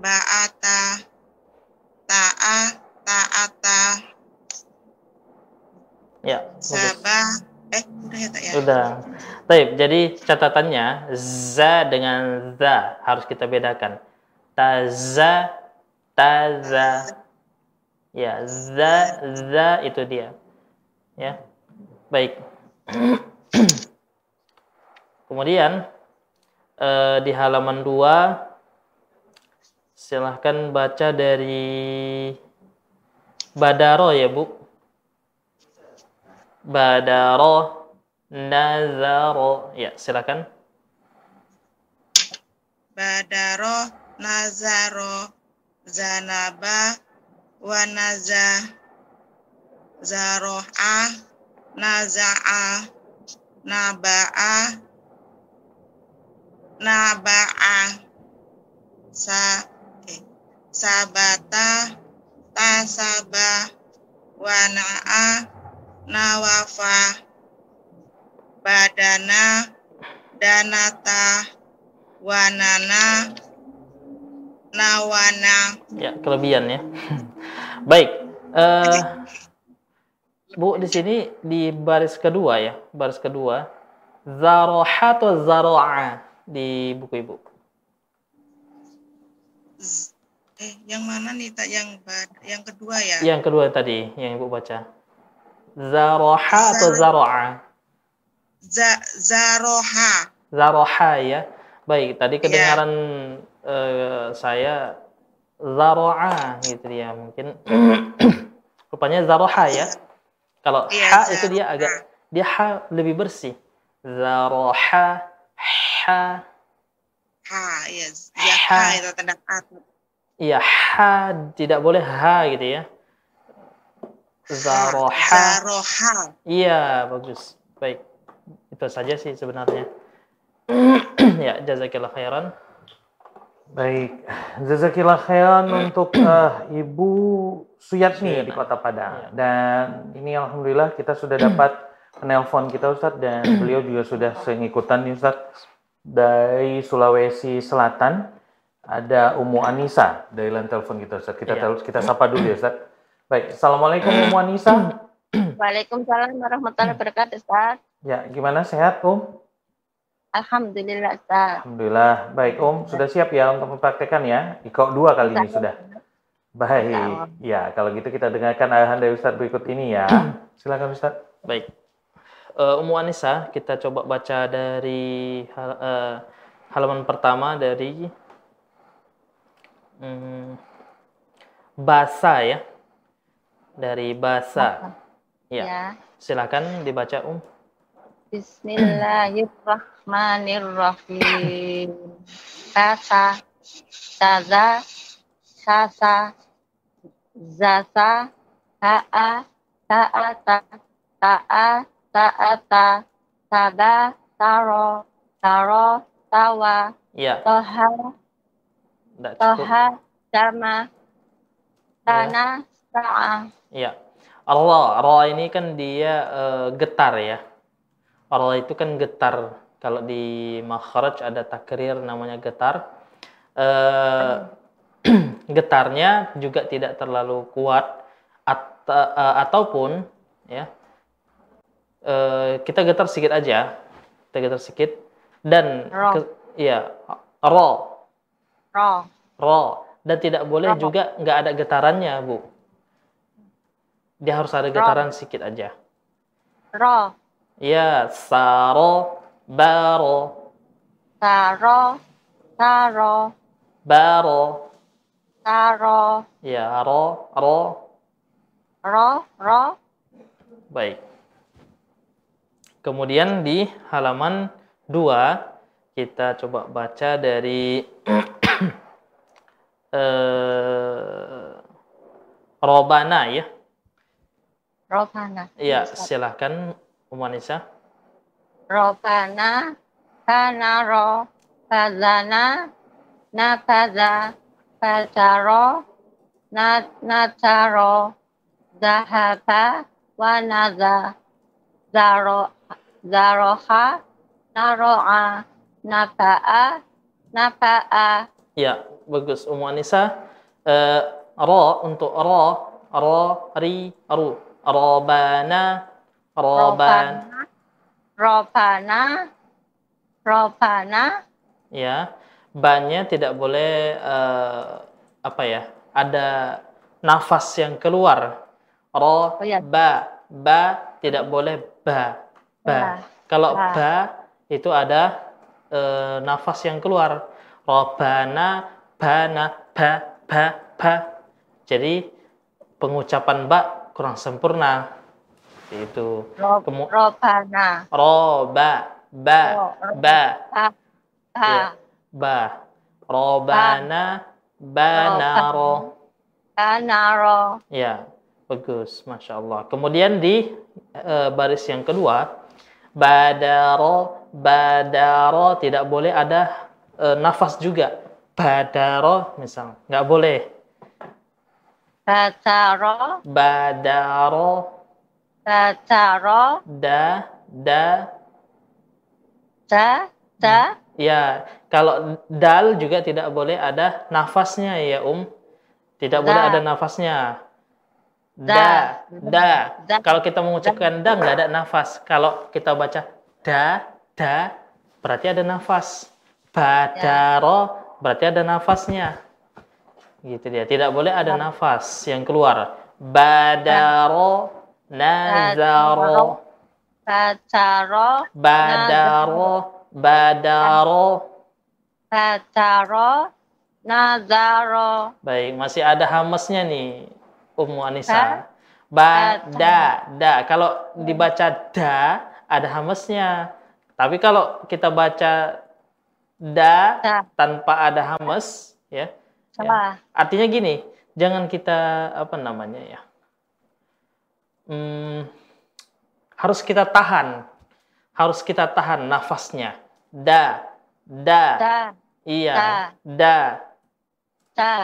ba'ata, ta'a, ta'ata, Ya, sabah, eh udah ya tak ya? Sudah. Baik, jadi catatannya za dengan za harus kita bedakan. Taza, taza. Ya, za, za itu dia. Ya. Baik. Kemudian eh, di halaman 2 silahkan baca dari Badaro ya, Bu. Badaro, Nazaro. Ya, silakan. Badaro, Nazaro, Zanaba, Wanaza, Zaro'ah, naza'a naba'a naba'a sa sabata tasaba wana'a nawafa badana danata wanana nawana Ya, kelebihan ya. Baik. eh, Bu, di sini di baris kedua ya, baris kedua. Zaroha atau zaro'a di buku Ibu? Eh yang mana nih tak yang yang kedua ya Yang kedua tadi yang Ibu baca. Zaroha atau zaro'a? Za- zaroha Zaroha ya. Baik, tadi kedengaran eh, saya zaro'a gitu ya. Mungkin rupanya zaroha ya. Kalau Iya, ha itu dia agak dia ha lebih bersih. Zaroha ha ha ya ya Ha. ha itu tanda Iya, ha tidak boleh ha gitu ya. Zaroha. zaroha Iya, bagus. Baik. Itu saja sih sebenarnya. ya, jazakillah khairan. Baik, jazakillah khairan untuk eh, Ibu Suyatni di Kota. Padang. Dan ini alhamdulillah kita sudah dapat penelpon kita Ustadz dan beliau juga sudah sengikutan nih Ustadz dari Sulawesi Selatan. Ada Umu Anissa dari line telepon kita Ustadz. Kita Iya. tel- kita sapa dulu ya Ustadz. Baik, Assalamualaikum Umu Anissa. Waalaikumsalam warahmatullahi wabarakatuh, Ustaz. Ya, gimana sehat Om? Alhamdulillah, Ustaz. Alhamdulillah. Baik Om, sudah siap ya untuk mempraktekkan ya? Ikut dua kali ini sudah. Baik. Ya, kalau gitu kita dengarkan arahan dari Ustadz berikut ini ya. Silakan Ustadz. Baik. Eh Ummu Anissa, kita coba baca dari hal- eh, halaman pertama dari hmm, basa ya. Dari basa. Ya. Ya. Silakan dibaca Um. Bismillahirrahmanirrahim. Kasa, saza, sasa, zasa, ta'a, ta'ata, ta'a, ta'ata, tada, taro, taro, tawa, Ya, toha. Toha, dama, tanah, sa'a. Ya. Allah, Allah ini kan dia eh, getar ya. Allah itu kan getar. Kalau di makhraj ada takrir namanya getar. Eh, getarnya juga tidak terlalu kuat at- eh, ataupun ya eh, kita getar sedikit aja. Kita getar sedikit dan ke- ya ro ro, ro dan tidak boleh Ra. juga nggak ada getarannya bu. Dia harus ada getaran sedikit aja. Ro, ya saro baro. Taro, taro, baro. Taro, ya ro ro. Ro, ro, baik. Kemudian di halaman 2 kita coba baca dari eh, robana ya robana. ya silahkan Umanisa Robana, kanaro, kazana, nakaza, kazaro, nat, nataro, zahaba, wanaza, zaro, zaroha, naro'a, nafa'a, nafa'a, Ya, bagus Ummu Anissa. Eh, ro untuk ro, ro, ri, ru. Robana, roban. robana, robana, Ya, bannya tidak boleh eh, apa ya? Ada nafas yang keluar. Ro, Oh, ya. ba, ba tidak boleh ba, ba. Ba. Kalau Ba. ba itu ada eh, nafas yang keluar. Robana, bana, ba, ba, ba. Jadi pengucapan ba kurang sempurna. Itu. ro, Kemu- robana, Ro, ba, ro. ba. ba, ba, Ya. Ba. Robana, banaro. kanaro, Ya. Bagus, masya Allah. Kemudian di eh, baris yang kedua, badaro, badaro tidak boleh ada eh, nafas juga. Badaro, misal, nggak boleh. Bataro, Badaro, bataro, da, da, da, da, Ya, kalau dal juga tidak boleh ada nafasnya ya, Um. Tidak boleh Da. ada nafasnya. Da, Da. da. Da. Kalau kita mengucapkan da nggak ada nafas. Kalau kita baca da, da, berarti ada nafas. Badaro berarti ada nafasnya. Gitu dia. Tidak boleh ada nafas yang keluar. Badaro, nazaro, bataro, badaro, badaro. bataro, nazaro, Baik, masih ada hamesnya nih, Ummu? Anissa. Ba, da, da. Kalau dibaca da, ada hamesnya. Tapi kalau kita baca da Da. tanpa ada hames, ya, salah, artinya gini, jangan kita apa namanya ya, Hmm, harus kita tahan, harus kita tahan nafasnya. Da, da, da, iya, da. da,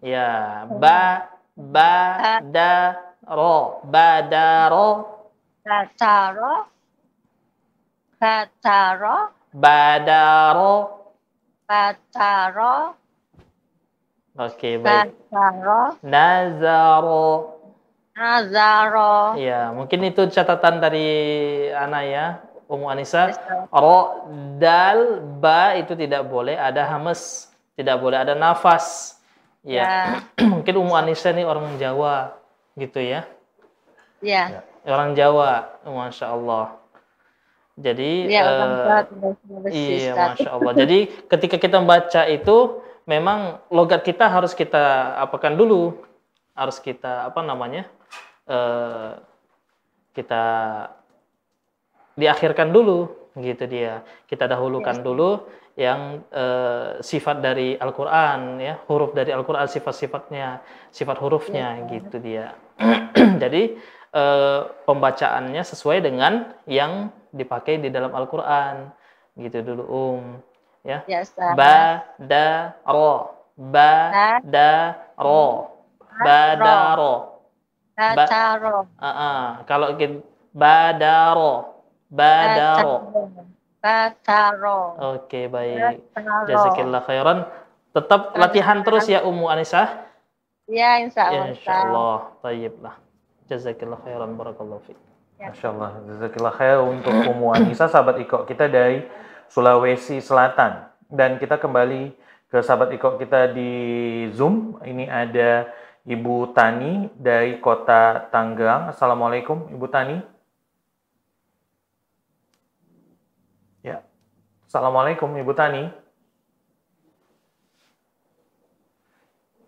Ya, ba ba da. ro badaro bataro, bataro, badaro. bataro, Oke, baik. bataro, Nazaro. nazaro, Ya, mungkin itu catatan dari Ana ya, Ummu Anissa. Ro dal ba itu tidak boleh ada hames, tidak boleh ada nafas. Ya. mungkin Ummu Anissa ini orang Jawa gitu ya. ya, Orang Jawa, Masya Allah. Jadi ya, eh, tua tidak Sulawesi, Iya, masya Allah. Jadi ketika kita membaca itu, memang logat kita harus kita apakan dulu, harus kita apa namanya, eh, kita diakhirkan dulu, gitu dia. Kita dahulukan dulu yang eh, sifat dari Al-Quran, ya, huruf dari Al-Quran, sifat-sifatnya, sifat hurufnya, gitu dia. Jadi eh, pembacaannya sesuai dengan yang dipakai di dalam Al-Quran. Gitu dulu um ya. Ya, ba da ro. Ba da ro. ba da ro. Bataro, Ah, ah. kalau kita ba da ro. Ba da ro. bataro, oke baik. jazakillah khairan. Tetap latihan terus ya Ummu Anissa. Ya, insya Allah. insya Allah. Tayyib lah jazakillah khairan. Barakallahu fiik Masya Allah, Jazakillah khair untuk Ummu Anissa, sahabat Iko kita dari Sulawesi Selatan. Dan kita kembali ke sahabat Iko kita di Zoom. Ini ada Ibu Tani dari kota Tangerang. Assalamualaikum Ibu Tani. Ya. Assalamualaikum Ibu Tani.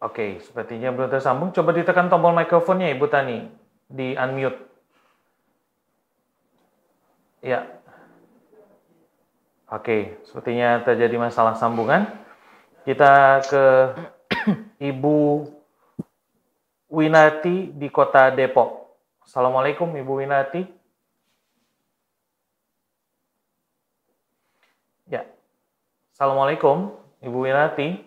Oke, sepertinya belum tersambung. Coba ditekan tombol mikrofonnya Ibu Tani. Di unmute. Ya. Oke, sepertinya terjadi masalah sambungan. Kita ke Ibu Winati di kota Depok. Assalamualaikum Ibu Winati. Ya. Assalamualaikum Ibu Winati.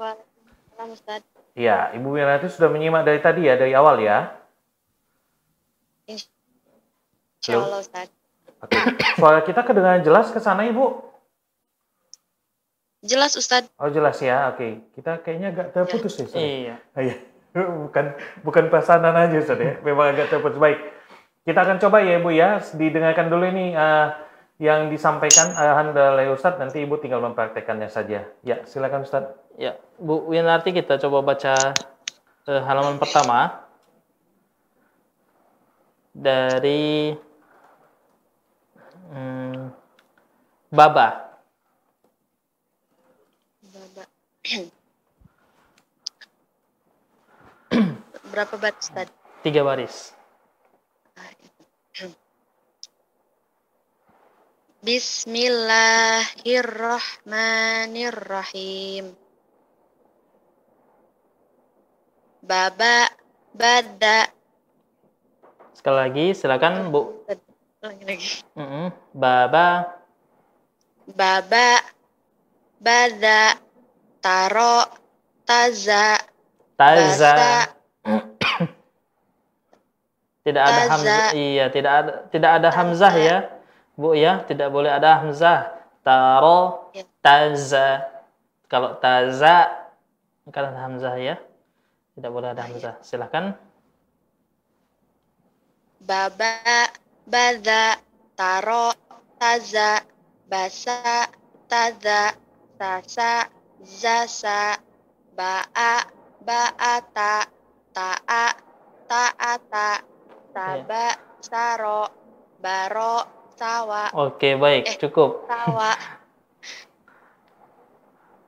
Waalaikumsalam Ustaz. Ya, Ibu Winati sudah menyimak dari tadi ya, dari awal ya. Insya Allah Ustaz. Oke. Suara kita kedengaran jelas ke sana Ibu? Jelas Ustaz. Oh jelas ya, oke. Kita kayaknya agak terputus ya. Ustaz. iya Oh, iya. bukan bukan pasanan aja Ustaz ya. Memang agak terputus. Baik. Kita akan coba ya Ibu ya. Didengarkan dulu ini eh, yang disampaikan arahan oleh Ustadz. Nanti Ibu tinggal mempraktekannya saja. Ya, silakan Ustadz. Ya, Bu Winarti kita coba baca eh, halaman pertama dari hmm, Baba. Baba. Berapa bat Ustaz? Tiga baris. Bismillahirrahmanirrahim. Baba, bada Sekali lagi, silakan Bu. Lagi lagi Mm-mm. Baba, baba bada taro taza taza. basa Tidak ada Taza. hamzah. Iya, tidak ada tidak ada hamzah ya. Bu ya, tidak boleh ada hamzah. Taro, Ya. taza. Kalau taza kan ada hamzah ya. Tidak boleh ada hamzah. Silakan. baba bada taro taza basa taza sasa zasa baa baata taa taata saba saro baro sawa Oke, baik, Eh. cukup. sawa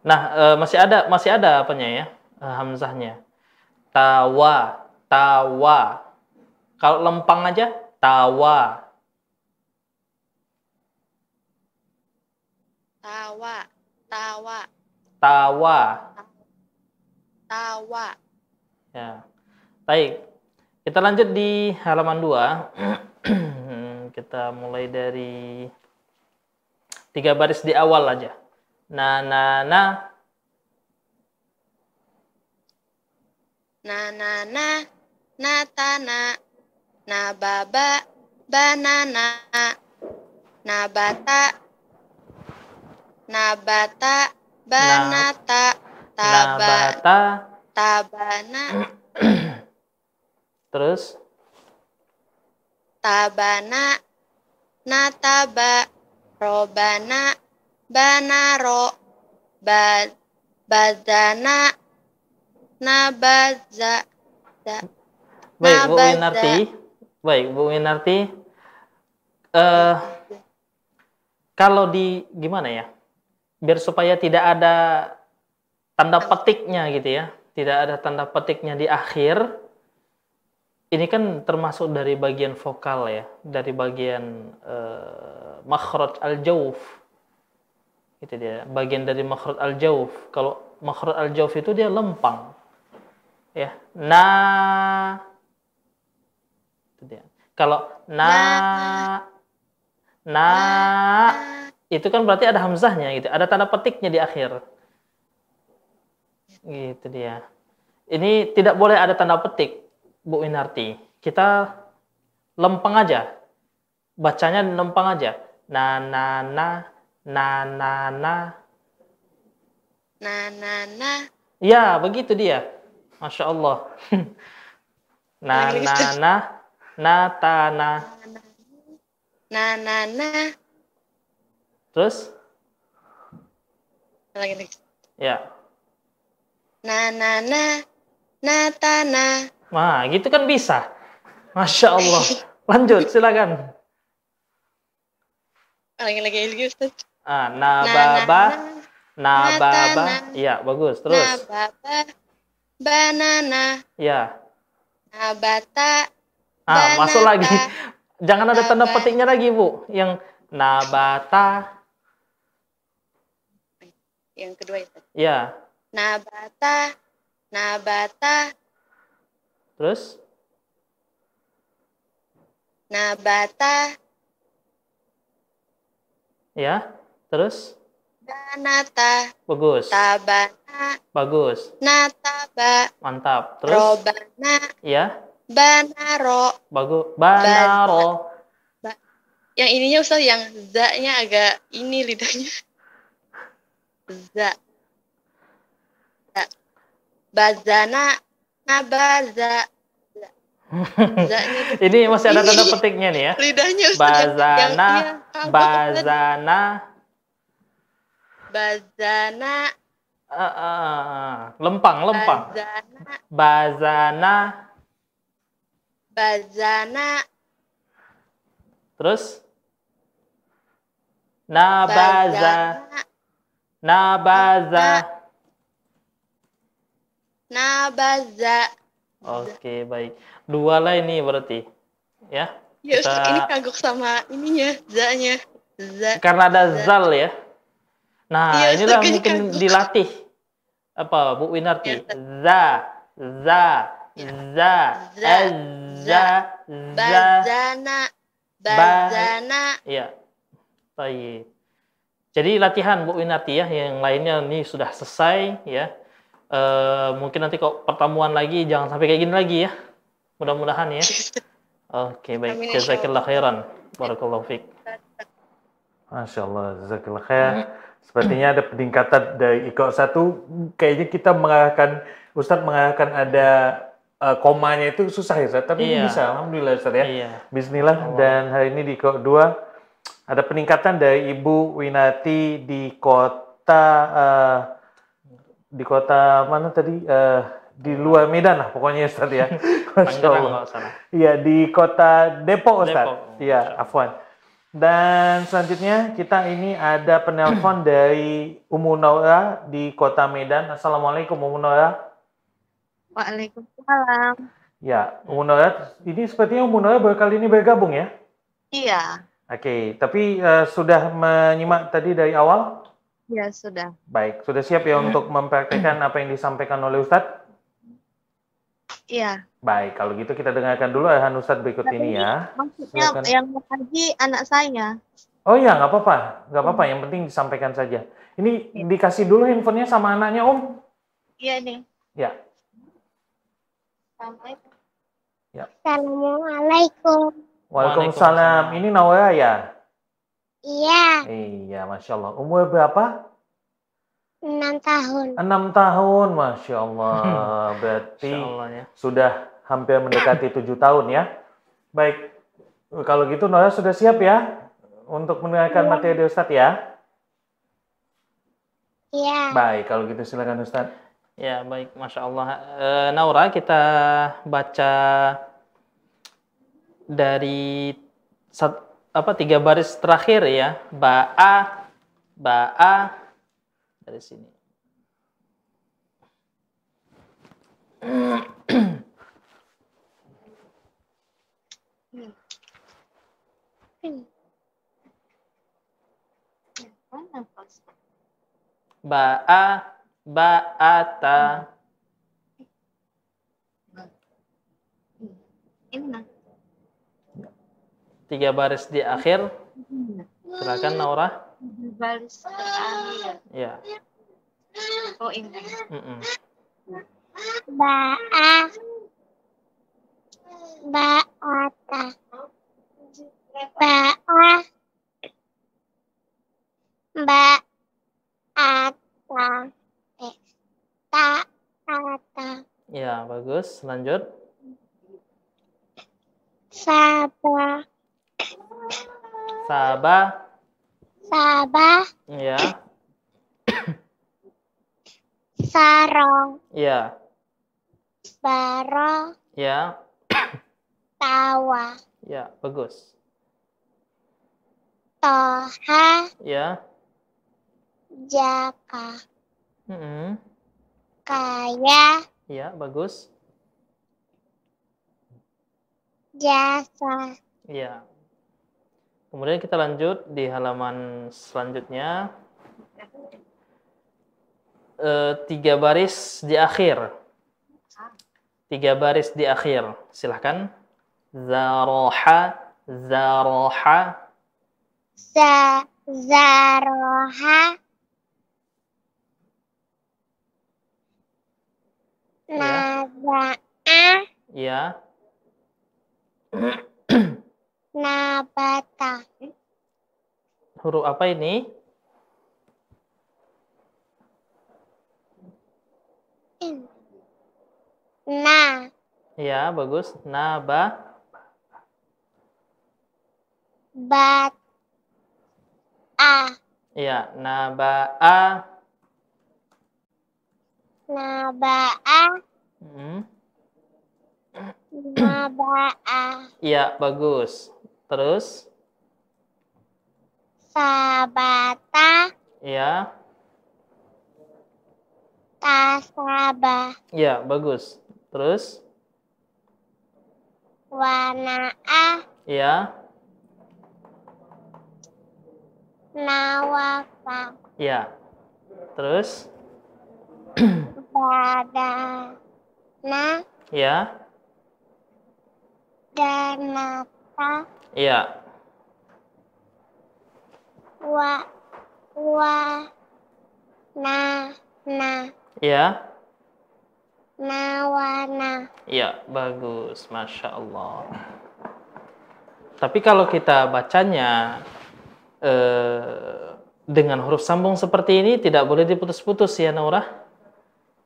Nah, eh, masih ada masih ada apanya ya? Eh, hamzahnya. Tawa, tawa. Kalau lempang aja tawa. tawa tawa Tawa. tawa Ya. Baik. Kita lanjut di halaman 2. Kita mulai dari tiga baris di awal aja. Na na na na na na na tana na baba banana na bata na bata banata taba nabata tabana terus? Tabana nataba robana banaro ba. Badana nabaza da, Baik, Bu Nabata. Winarti. Baik, Bu Winarti. Eh kalau di gimana ya? Biar supaya tidak ada tanda petiknya gitu ya. Tidak ada tanda petiknya di akhir. Ini kan termasuk dari bagian vokal ya, dari bagian eh, makhraj al-jauf. Itu dia, bagian dari makhraj al-jauf. Kalau makhraj al-jauf itu dia lempang. Ya, na itu dia. Kalau na na itu kan berarti ada hamzahnya gitu, ada tanda petiknya di akhir. Gitu dia. Ini tidak boleh ada tanda petik, Bu Winarti. Kita lempeng aja. Bacanya lempeng aja. Na na na na na na. na na na Ya, begitu dia. Masya Allah. na na na na ta na. na na na Terus? lagi lagi Ya. na na na na tana Nah, gitu kan bisa. Masya Allah. Lanjut, silakan. lagi lagi lagi Ustaz Ah, na na nababa, na nababa. na. Iya, bagus. na Terus. baba banana Ya. nabata Ah, masuk lagi. Jangan ada tanda petiknya lagi, Bu. Yang nabata. yang kedua itu Ya. nabata nabata Terus? nabata Ya. Terus? banata Bagus. tabana Bagus. nataba Mantap. Terus? robana Ya. Banaro Bagus. Banaro. yang ininya Ustaz yang za-nya agak ini lidahnya za Za. bazana nabaza Ini masih ada tanda petiknya nih ya. lidahnya Ustaz yang- yang Bazana, bazana, bazana ah, ah, ah. lempang, lempang. bazana Bazana, bazana terus nabaza, nabaza. nabaza Oke, baik. Dua lah ini berarti. Ya. ya Kita- ini kagok sama ininya za-nya za Karena ada zal ya. Nah, Iya, inilah mungkin kagok. dilatih. Apa, Bu Winarti? Ustaz. Za, za, za, Za. za, za. Bazana. Bazana. Ya. Baik. Jadi latihan Bu Winati ya, yang lainnya ini sudah selesai ya. Eh, mungkin nanti kalau pertemuan lagi jangan sampai kayak gini lagi ya. Mudah-mudahan ya. Oke, baik. Jazakallah khairan. Barakallahu fiik. Masya Allah, jazakallah khair. Sepertinya ada peningkatan dari ikut satu. Kayaknya kita mengarahkan, Ustadz mengarahkan ada eh, komanya itu susah ya. Tapi Iya. bisa, Alhamdulillah Ustadz ya. Iya. Bismillah. Dan hari ini di ikut dua ada peningkatan dari Ibu Winati di kota eh, di kota mana tadi? Eh, di luar Medan lah pokoknya Ustadz ya. Masya Allah. Iya di kota Depok Ustaz. Iya, afwan. Dan selanjutnya kita ini ada penelpon dari Umu Naura di kota Medan. Assalamualaikum Umu Naura. Waalaikumsalam. Ya, Umu Naura. Ini sepertinya Umu Naura baru kali ini bergabung ya. Iya, Oke, tapi eh, sudah menyimak tadi dari awal? ya sudah. Baik, sudah siap ya untuk mempraktekkan apa yang disampaikan oleh Ustadz? Iya. Baik, kalau gitu kita dengarkan dulu arahan Ustadz berikut ini ya. Maksudnya Silakan. yang mengaji anak saya. Oh iya, nggak apa-apa. Nggak apa-apa, yang penting disampaikan saja. Ini dikasih dulu handphonenya sama anaknya, Om. Iya nih. Ya, Assalamualaikum. Assalamualaikum. Waalaikumsalam. Ini Nawara ya? Iya, Iya, Masya Allah. Umur berapa? enam tahun. Enam tahun, Masya Allah. Berarti Insya Allah ya. sudah hampir mendekati tujuh tahun ya. Baik, kalau gitu Nora sudah siap ya untuk mendengarkan materi dari Ustadz ya? Iya. Baik, kalau gitu silakan Ustadz. Ya, baik. Masya Allah. Eh, Naura, kita baca dari sat- apa tiga baris terakhir ya. Ba'a, ba'a dari sini. Ba'a, ba'ata. Ini. Tiga baris di akhir. Silakan Naura. Baris terakhir. Ya. Oh ini. mm-mm. Ba'a. Ba'ata. Ba'a. Ba'ata. Ta'ata. Ya, bagus. Lanjut. Sabah. Sabah. Sabah. Ya. Sarong. Ya. Baro. Ya. Tawa. Ya, bagus. Toha. Ya. Jaka. mm-mm. Kaya. Ya, bagus. Jasa. Ya. Kemudian kita lanjut di halaman selanjutnya. Eh, tiga baris di akhir. Tiga baris di akhir. Silahkan. Zaroha, zaroha, Za. Zaroha. Naza'a. ya, Nabata. huruf apa ini? Na. Ya, bagus. Naba, Bat. A. ya, naba'a, Naba'a. Hmm. Naba'a. ya, bagus. Terus, Sabata. ya, Tasaba. ya, bagus. Terus, Wana'a. ya, Nawafa. ya. Terus, Badana. Ya. Danata. Iya. Wa. Wa. Na. Na. Iya. Nawana. Iya, bagus. Masya Allah. Tapi kalau kita bacanya eh, dengan huruf sambung seperti ini, tidak boleh diputus-putus ya, Naura?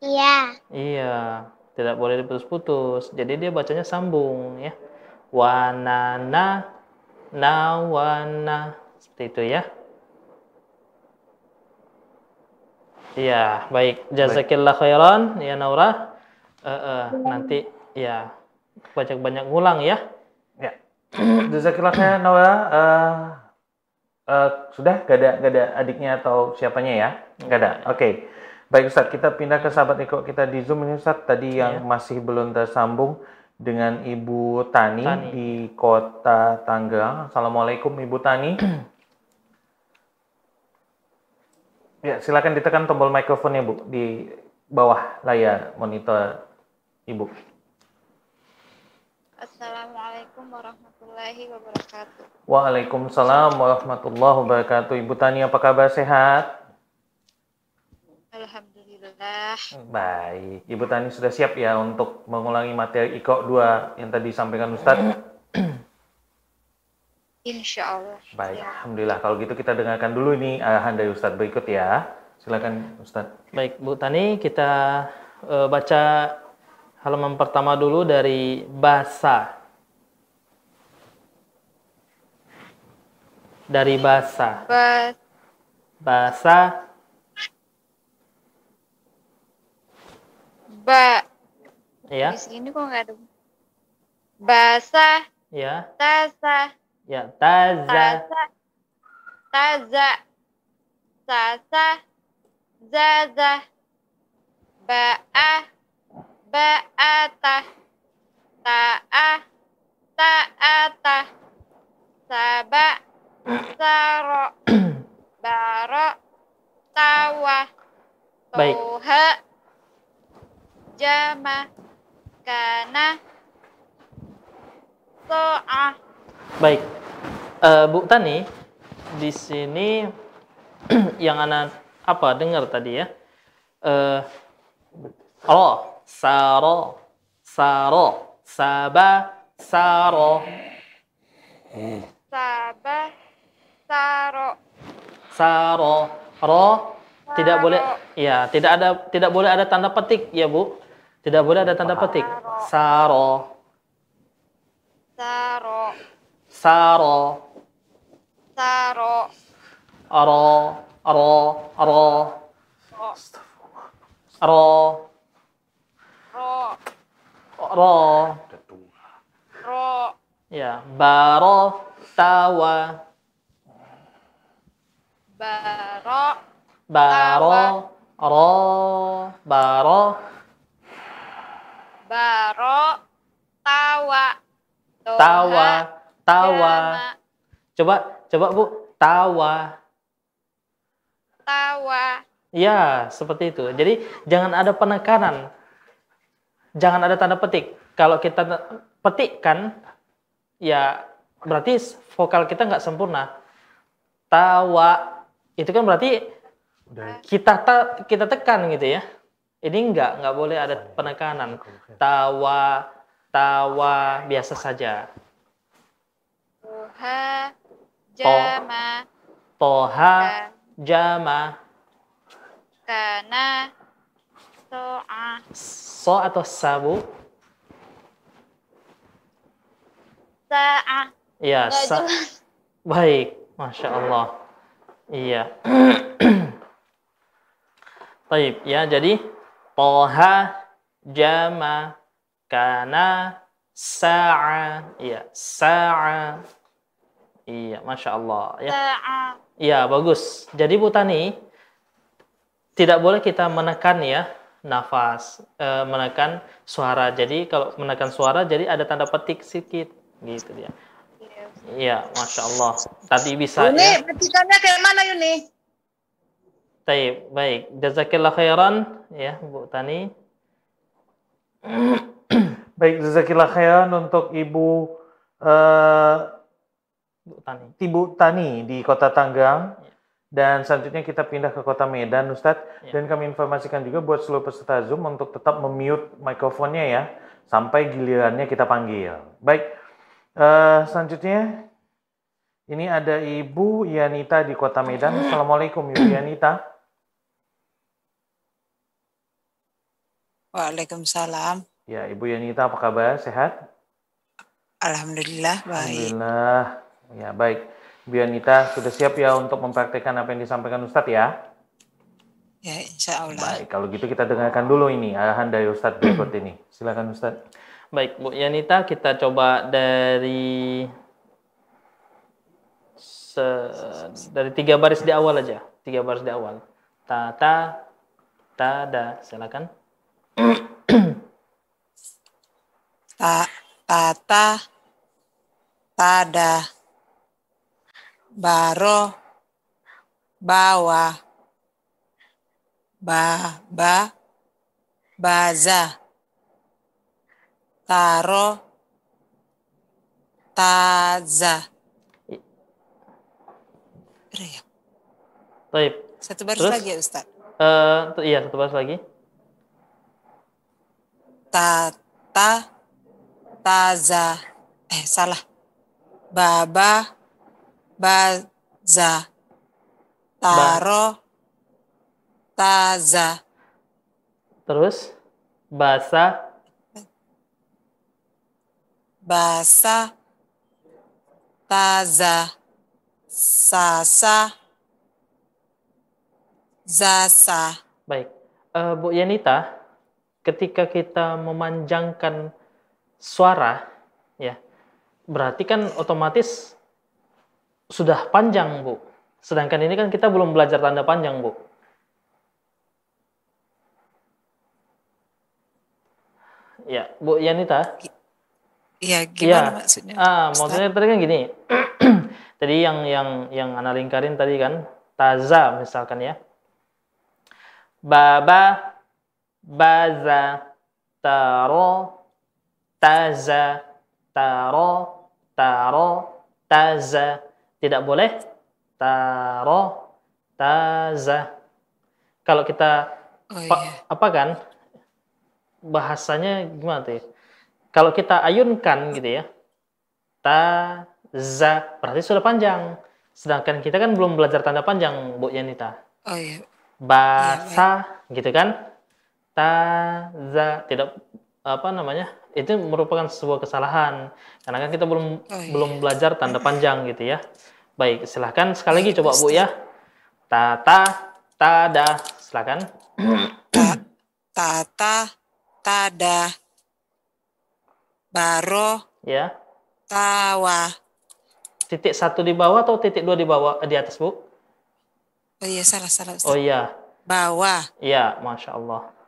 Iya. Iya, tidak boleh diputus-putus. Jadi dia bacanya sambung ya. Wanana, nawana. Seperti itu ya. Iya, baik. Jazakillah khairan ya Naura. Eh, eh, nanti ya banyak-banyak ngulang ya. Ya. Jazakillah khair Naura. Eh, eh, sudah gak ada gak ada adiknya atau siapanya ya? Gak ada. Oke. Baik Ustadz, kita pindah ke sahabat Eko kita di Zoom ini Ustadz. Tadi yang Iya. masih belum tersambung dengan Ibu Tani, Tani. di Kota Tangerang. Assalamualaikum Ibu Tani. ya, silakan ditekan tombol mikrofonnya Bu di bawah layar monitor Ibu. Assalamualaikum warahmatullahi wabarakatuh. Waalaikumsalam warahmatullahi wabarakatuh. Ibu Tani apa kabar sehat? Alhamdulillah. Baik, Ibu Tani sudah siap ya untuk mengulangi materi IKO 2 yang tadi disampaikan Ustadz? Insya Allah. Baik, Alhamdulillah. Kalau gitu kita dengarkan dulu ini arahan dari Ustadz berikut ya. Silakan Ustadz. Baik, Bu Tani, kita eh, baca halaman pertama dulu dari bahasa. Dari bahasa. Ba Bahasa ba ya, di sini kok nggak ada. Basa, ya, tasa, ya, taza, tasa, taza, sasa, zaza, ba'a, ba'ata, ta'a, ta'ata, saba, saro, baro, tawa, Baik. toha, jama, kana, so'a, Baik, Eh, Bu Tani, di sini yang anak apa dengar tadi ya? Eh, ro, saro, saro, saba, saro, saba, saro, saro, ro, tidak boleh, ya tidak ada tidak boleh ada tanda petik ya Bu, tidak boleh ada tanda petik. Saro, saro, saro, saro, ro, ro, ro, ro, ro, ro. ro, Ya, baro. Tawa, baro, baro, ro, baro, baro, tawa, toha, tawa, tawa. jama, Coba, coba Bu, tawa. tawa, Ya, seperti itu. Jadi jangan ada penekanan. Jangan ada tanda petik. Kalau kita te- petikkan, ya berarti vokal kita nggak sempurna. Tawa, itu kan berarti kita ta- kita tekan gitu ya. Ini nggak nggak boleh ada penekanan. Tawa, tawa biasa saja. toha, jama, Toha, jama, kana, so'a, so atau sabu. sa'a, Ya, sa- baik, masya Allah. Iya. Baik, ya jadi toha, jama, kana, sa'a, iya, sa'a, iya, masya Allah. Ya, iya bagus. Jadi Bu Tani, tidak boleh kita menekan ya nafas, eh, menekan suara. Jadi kalau menekan suara, jadi ada tanda petik sedikit, gitu dia. Iya, masya Allah. Tadi bisa Yuni, ya. petikannya kayak mana Yuni? Baik, baik. Jazakillah khairan ya Bu Tani. Baik, jazakillah khairan untuk Ibu eh, Bu Tani. Ibu Tani di Kota Tanggerang. Ya. Dan selanjutnya kita pindah ke Kota Medan, Ustadz. Ya. Dan kami informasikan juga buat seluruh peserta Zoom untuk tetap memute mikrofonnya ya, sampai gilirannya kita panggil. Baik, eh, selanjutnya ini ada Ibu Yanita di Kota Medan. Assalamualaikum Ibu Yanita. Waalaikumsalam. Ya, Ibu Yanita apa kabar? Sehat? Alhamdulillah baik. Alhamdulillah. Ya, baik. Ibu Yanita sudah siap ya untuk mempraktekkan apa yang disampaikan Ustadz ya? Ya insya Allah. Baik, kalau gitu kita dengarkan dulu ini arahan dari Ustadz berikut ini. Silakan Ustadz. Baik, Bu Yanita, kita coba dari se- dari tiga baris di awal aja. Tiga baris di awal. Ta ta ta da. Silakan. Ta tata tada baro bawa ba ba baza taro taza Udah ya? Baik. Satu baris Terus? lagi ya Ustaz. Eh, tu- iya, satu baris lagi. Tata taza eh salah. Baba baza taro taza Terus? Basa? Basa taza sasa. Zasa. Baik. Eh, Bu Yanita, ketika kita memanjangkan suara, ya, berarti kan otomatis sudah panjang, Bu. Sedangkan ini kan kita belum belajar tanda panjang, Bu. Ya, Bu Yanita. Iya, gimana Iya. maksudnya? Ah, Ustaz? maksudnya tadi kan gini. tadi yang yang yang ana lingkarin tadi kan taza misalkan ya. Baba baza taro taza taro taro taza. Tidak boleh taro taza. Kalau kita Oh iya. apa kan bahasanya gimana tuh ya? Kalau kita ayunkan gitu ya, ta za berarti sudah panjang. Sedangkan kita kan belum belajar tanda panjang, Bu Yanita. Oh iya. Basa gitu kan? Ta za tidak apa namanya? Itu merupakan sebuah kesalahan karena kan kita belum Oh, iya. belum belajar tanda panjang gitu ya. Baik, silahkan sekali lagi coba Bu ya. Tata tada, silakan. Ta- tata tada baro Ya. tawa Titik satu di bawah atau titik dua di bawah di atas bu? oh iya salah salah Ustaz. Oh iya, bawa iya, masya Allah.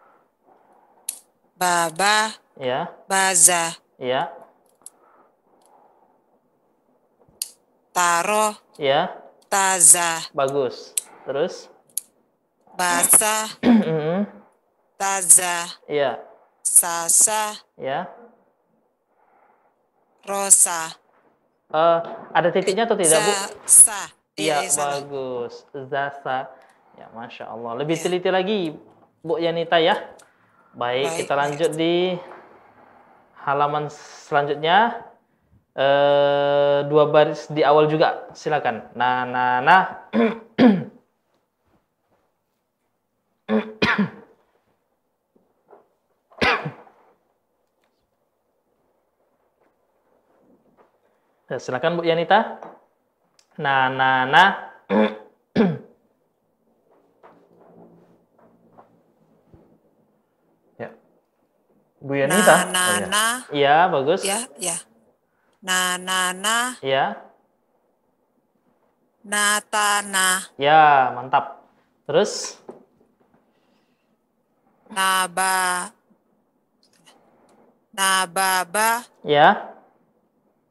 Baba Ya, baza ya, taro ya, taza bagus. Terus, basa taza ya, sasa ya. rosa Eh, ada titiknya atau tidak bu? sa Iya, salah. bagus. Zasa. Ya, masya Allah. Lebih Iya. teliti lagi, Bu Yanita ya. Baik, Baik, kita lanjut di halaman selanjutnya. Eh, dua baris di awal juga, silakan. Nah, nah, nah. Silakan Bu Yanita. Nah, nah, nah. Ya. Bu Yanita. na na Oh, ya. na Iya, bagus. ya ya na na na Iya. na tanah Ya, mantap. Terus, naba nababa ya.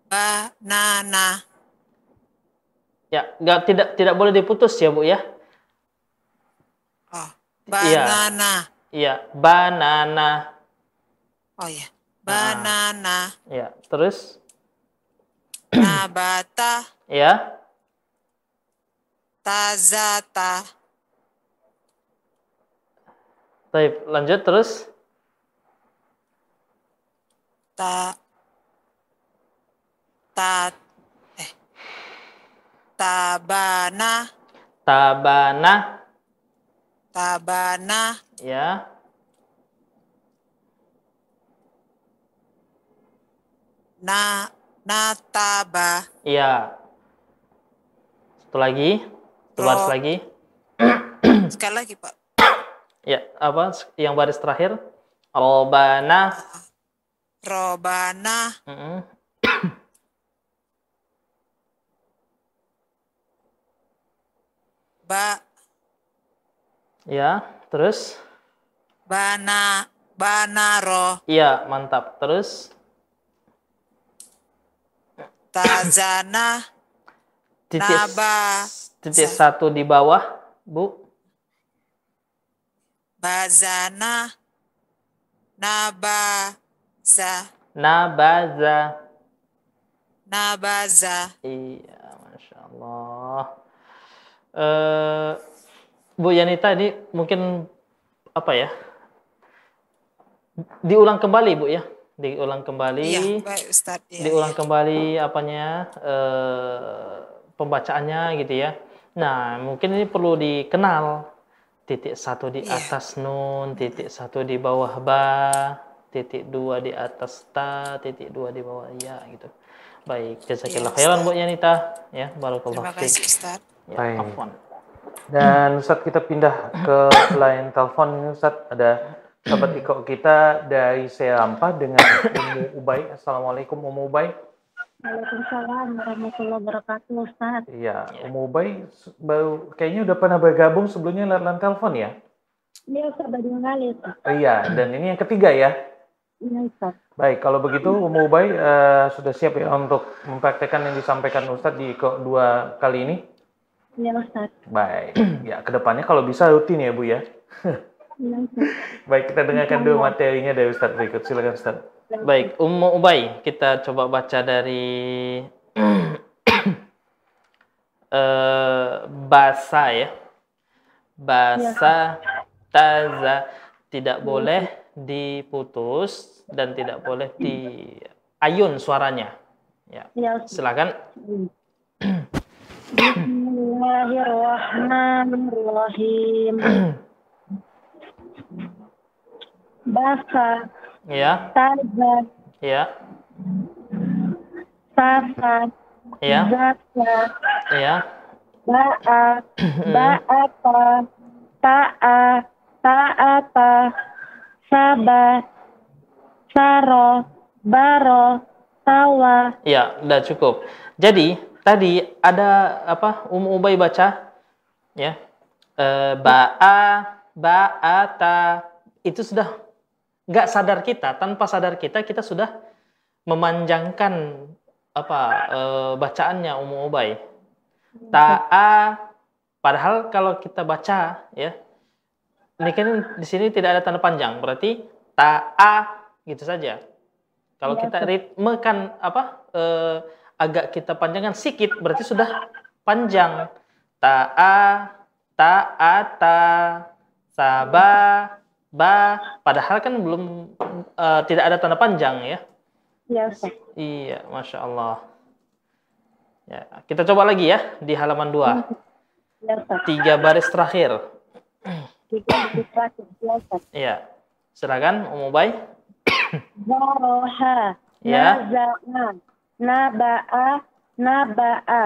banana Ya, nggak tidak tidak boleh diputus ya, Bu ya. oh Iya. banana Iya, banana. Oh ya banana, Ya, terus? Nabata, ya. tazata, Baik, lanjut terus. ta, ta, eh, tabana, Tabana, tabana, ya. Na, nataba, Iya. Satu lagi. Satu baris Ro- lagi. sekali lagi Pak. Ya, apa yang baris terakhir? Robana. Robana, Mm-mm. ba, Ya, terus? bana, banaro, Iya, mantap. Terus? Tazana, Titik, Naba. titik satu di bawah, Bu. bazana, nabaza, Nabaza. nabaza, Iya, Masya Allah. Eh, Bu Yanita ini mungkin apa ya? Diulang kembali Bu ya, diulang kembali. iya baik Ustadz. Iya, diulang iya. kembali apanya eh, pembacaannya gitu ya. Nah mungkin ini perlu dikenal titik satu di Iya. atas nun, titik satu di bawah ba, titik dua di atas ta, titik dua di bawah ya gitu. Baik, jazakillah Iya, khairan Ustaz. Bu Yanita ya, barakallahu Terima kasih Ustadz. Ya, Baik. afwan. Dan Ustadz kita pindah ke line telepon ini Ustadz ada sahabat Iko kita dari Serampa dengan Umu Ubay. Assalamualaikum Umu Ubay. Waalaikumsalam warahmatullahi wabarakatuh, Ustaz. Iya, Umu Ubay baru kayaknya udah pernah bergabung sebelumnya lewat telepon ya. Iya, Ustaz, dua kali, Ustaz. Oh, iya, dan ini yang ketiga ya. Iya, Ustaz. Baik, kalau begitu Umu Ubay eh, sudah siap ya untuk mempraktekkan yang disampaikan Ustadz di Iko dua kali ini. Iya, Ustaz. Baik, ya ke depannya kalau bisa rutin ya Bu ya. Iya. Baik, kita dengarkan dulu materinya dari Ustadz berikut. Silakan Ustadz. Baik, Ummu Ubay, kita coba baca dari eh basa ya. Basa taza tidak boleh diputus dan tidak boleh di ayun suaranya. Ya, Iya, Ustaz. silakan. Bismillahirrahmanirrahim. Basa, Ya, taza, ya, sasa, ya, zaka, ya. ba'a, ba'ata, ta'a, ta'ata, saba, saro, baro, tawa. Ya, udah cukup. Jadi tadi ada apa? Ummu Ubay baca ya. Eh, ba'a, ba'ata. Itu sudah nggak sadar kita, tanpa sadar kita kita sudah memanjangkan apa eh, bacaannya Ummu Ubay. Ta'a padahal kalau kita baca ya ini kan di sini tidak ada tanda panjang, berarti ta'a gitu saja. Kalau Ya, kita Ustaz. ritmekan apa eh, agak kita panjangkan sedikit berarti sudah panjang. Ta'a, ta'ata, saba, ba. Padahal kan belum eh, tidak ada tanda panjang ya. Ya, Ustaz. Iya, masya Allah. Ya, kita coba lagi ya di halaman 2. Ya, Ustaz. Tiga baris terakhir. Tiga detik terakhir. Ya, Ustaz. Iya. Silakan Ummu Bay. Zaroha, Ya. naza'a, naba'a, naba'a,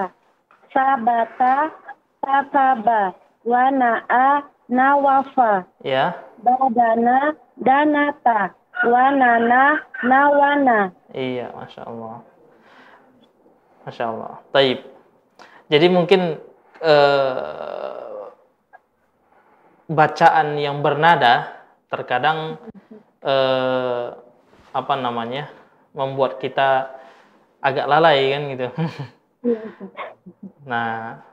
sabata, tasaba, wana'a, nawafa, Ya. Badana, danata, wanana, nawana. Iya, masya Allah. Masya Allah. Taib. Jadi mungkin eh, bacaan yang bernada terkadang eh, apa namanya membuat kita agak lalai kan gitu. nah,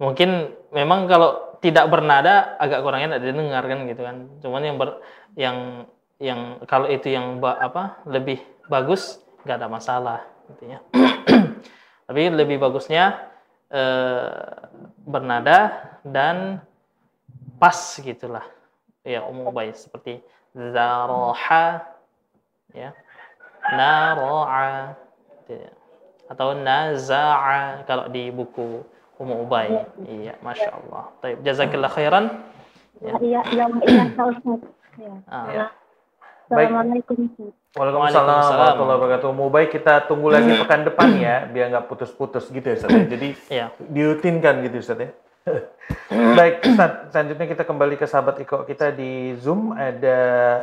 mungkin memang kalau tidak bernada agak kurang enak didengar kan gitu kan. Cuman yang ber, yang yang kalau itu yang ba- apa lebih bagus nggak ada masalah gitu ya tapi lebih bagusnya eh, bernada dan pas gitulah ya umum baik seperti zaroha ya naro'a ya. atau naza'a kalau di buku umum ubay iya masya Allah Taib. jazakillah khairan Ya, iya, iya, iya, Pak Ustaz. Ya. Ah, Ya. Baik. Assalamualaikum. Waalaikumsalam Waalaikumsalam. warahmatullahi wabarakatuh. Mau baik kita tunggu lagi pekan depan ya, biar nggak putus-putus gitu ya Ustaz. ya. Jadi iya dirutinkan gitu Ustaz ya. Baik, Ustaz, selanjutnya kita kembali ke sahabat Iko kita di Zoom. Ada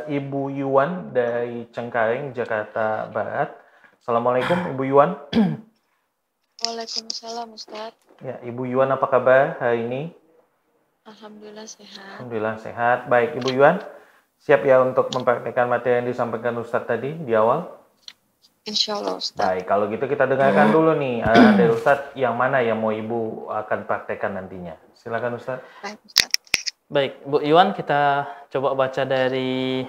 Ibu Yuwan dari Cengkareng, Jakarta Barat. Assalamualaikum Ibu Yuwan. Waalaikumsalam Ustaz. Ya, Ibu Yuwan apa kabar hari ini? Alhamdulillah sehat. Alhamdulillah sehat. Baik, Ibu Yuwan. Siap ya untuk mempraktekkan materi yang disampaikan Ustadz tadi di awal? Insya Allah Ustaz. Baik, kalau gitu kita dengarkan dulu nih uh, dari Ustadz yang mana yang mau Ibu akan praktekkan nantinya. Silakan Ustadz. Baik Ustaz. Baik, Bu Iwan, kita coba baca dari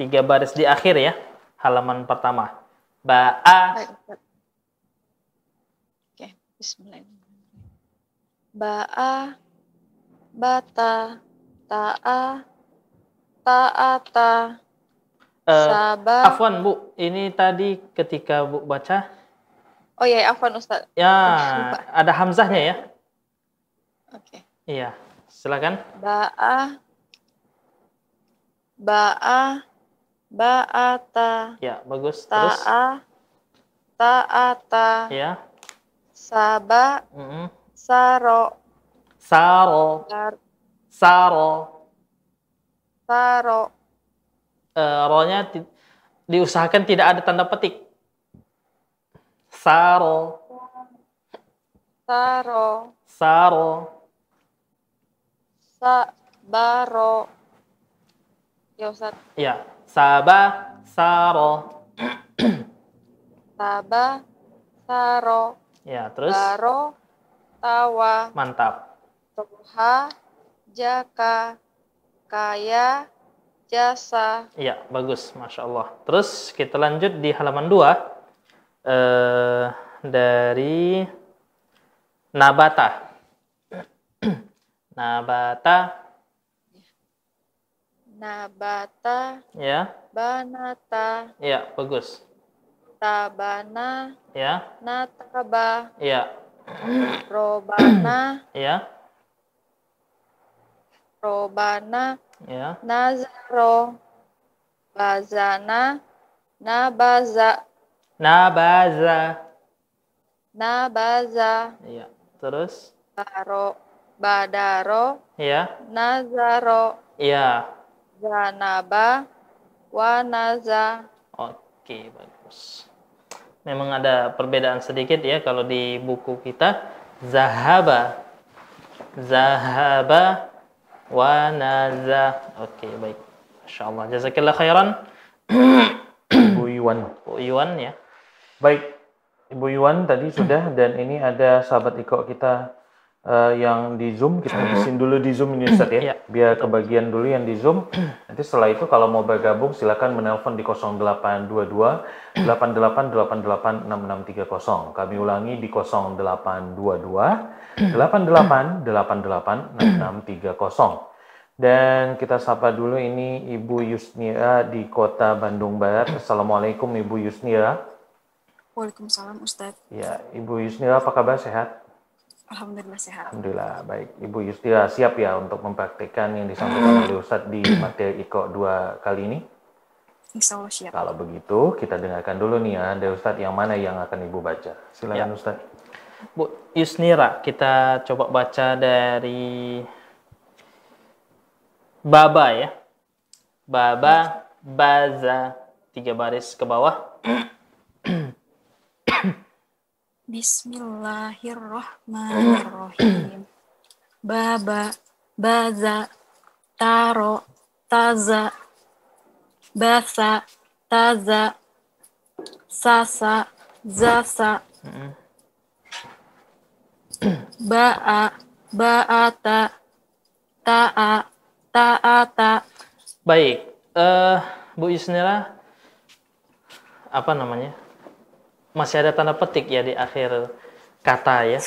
tiga baris di akhir ya, halaman pertama. Ba'a, Baik Ustaz. Bismillahirrahmanirrahim. Ba'a, bata, ta'a, ta'ata, eh, sabah. afwan Bu, ini tadi ketika Bu baca, Oh iya, afwan Ustaz. ya ada hamzahnya ya. Oke. Iya, silakan. Ba'a, ba'a, ba'ata, Ya, bagus. Terus, ta'a, ta'ata, ya. Saba, Mm-mm. saro, Saro, sar- saro. saro, Eh, ronya ti- diusahakan tidak ada tanda petik. Saro, saro, saro. sabaro. Ya Ustaz, Ya, sabah, saro. saba, saro, Ya, terus baro, tawa, mantap. toha, jaka, kaya, jasa. Ya, bagus, masya Allah. Terus kita lanjut di halaman 2 eh dari nabata. nabata, Nabata, ya, banata, ya, bagus. Tabana, Ya, nataba, ya, robana, ya, robana, ya, nazaro, bazana, nabaza, nabaza. nabaza, Ya, terus, baro, badaro, ya, nazaro, ya. zanaba, wanaza. Oke, bagus. Memang ada perbedaan sedikit ya kalau di buku kita zahaba. Zahaba wa naza. Oke, baik. Masya Allah. Jazakillah khairan. Ibu Yuwan. Bu Iwan ya. Baik, Ibu Yuwan tadi sudah dan ini ada sahabat Iko kita eh, yang di Zoom. Kita habisin dulu di Zoom ini Ustadz ya. Iya. Biar kebagian dulu yang di Zoom. Nanti setelah itu kalau mau bergabung silakan menelpon di 0822 88886630. Kami ulangi di 0822 88886630. Dan kita sapa dulu ini Ibu Yusnira di Kota Bandung Barat. Assalamualaikum Ibu Yusnira. Waalaikumsalam Ustadz. Ya, Ibu Yusnira apa kabar? Sehat? Alhamdulillah sehat. Alhamdulillah. Baik, Ibu Yusnira siap ya untuk mempraktikkan yang disampaikan oleh Ustadz di materi IKO 2 kali ini? Insya Allah siap. Kalau begitu, kita dengarkan dulu nih ya, dari Ustadz yang mana yang akan Ibu baca. Silakan Ustadz. Bu Yusnira, kita coba baca dari Baba ya. Baba, Baza, tiga baris ke bawah. Bismillahirrahmanirrahim. Baba, baza, taro, taza, basa, taza, sasa, zasa, ba'a, ba'ata, ta'a, ta'ata. Baik, eh Bu Yusnira apa namanya? Masih ada tanda petik ya di akhir kata ya.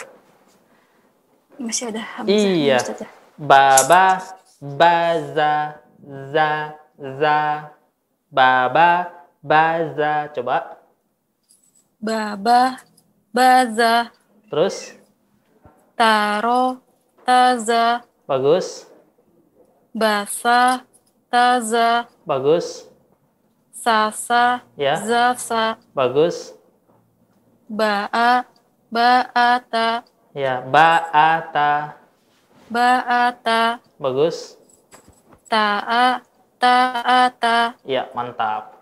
Masih ada hamzah. Iya. Ya? Baba, baza, za, za, baba, baza. Coba. Baba, baza, Terus. taro, taza, Bagus. basa, taza, Bagus. sasa, Ya. zasa, Bagus. Ba'a, ba'ata, Ya, ba'ata. ba'ata, Bagus. ta'a, ta'ata, Ya, mantap.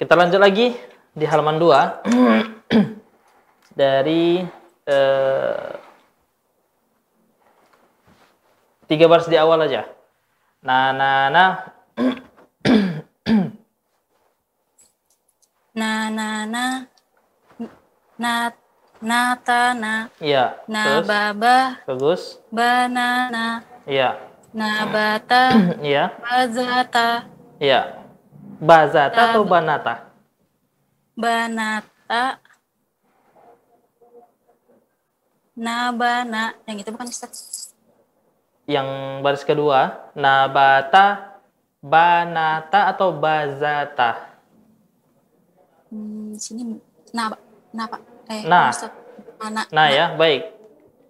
Kita lanjut lagi di halaman 2 dari eh, tiga baris di awal aja. Na na na na na na, na, natana, Iya, na terus baba, bagus. banana, Iya, nabata, iya, bazata, iya. Bazata atau banata? banata, nabana, yang itu bukan Ustaz. Yang baris kedua, nabata, banata atau bazata? Hmm, sini naba, napa, eh, Nah. Mana, Nah ya, baik.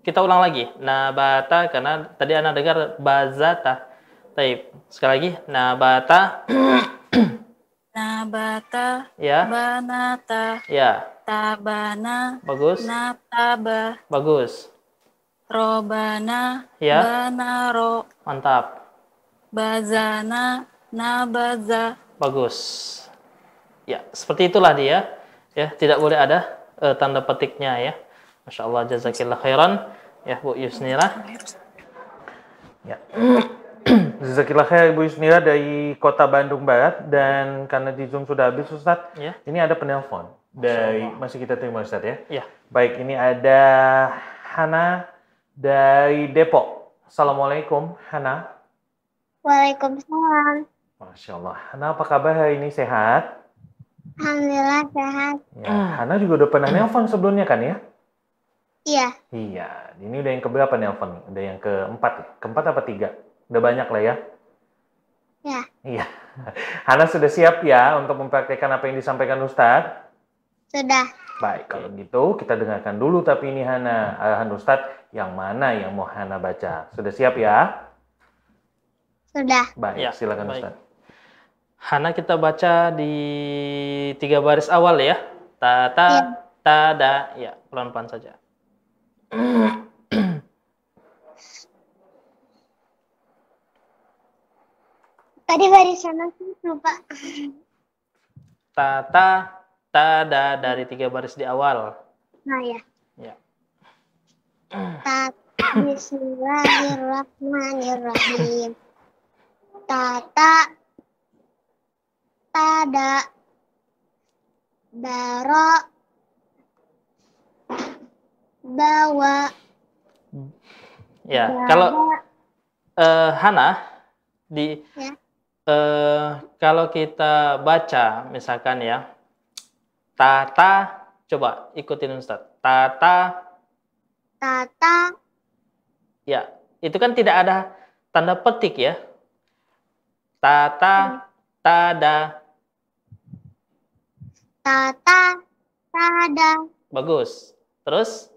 Kita ulang lagi. Nabata karena tadi Anda dengar bazata. Taib. Sekali lagi, nabata. nabata, Ya, banata, ya. tabana, Bagus. nataba, Bagus. robana, Ya. banaro, Mantap. bazana, nabaza, Bagus. Ya, seperti itulah dia. Ya, tidak boleh ada eh, tanda petiknya ya. Masya Allah, jazakillah khairan. Ya, Bu Yusnira. Ya. Jazakillah khair Ibu Yusnira dari Kota Bandung Barat dan karena di Zoom sudah habis Ustadz, Ya. ini ada penelpon dari masih kita terima Ustadz ya. Ya. Baik, ini ada Hana dari Depok. Assalamualaikum Hana. Waalaikumsalam. Masya Allah. Hana apa kabar hari ini sehat? Alhamdulillah sehat. Ya, Hana juga udah pernah nelpon sebelumnya kan ya? Iya, Iya, ini udah yang keberapa nelpon? Udah yang keempat, keempat apa tiga? Udah banyak lah ya? ya. Iya. Hana sudah siap ya untuk mempraktekkan apa yang disampaikan Ustadz? Sudah. Baik, kalau gitu kita dengarkan dulu tapi ini Hana, arahan Ustadz yang mana yang mau Hana baca? Sudah siap ya? Sudah. Baik, Ya, silakan baik. Ustadz. Hana kita baca di tiga baris awal ya. Ta ta Iya. ta da. Ya, pelan-pelan saja. Tadi barisan aku lupa. Ta ta ta da dari tiga baris di awal. Nah ya. Ya. Ta- Bismillahirrahmanirrahim. Tata tada daro bawa Ya, bawa kalau eh, Hana di Ya. eh, kalau kita baca misalkan ya tata coba ikutin Ustaz. Tata tata ya, itu kan tidak ada tanda petik ya. Tata tada tata tada bagus. Terus?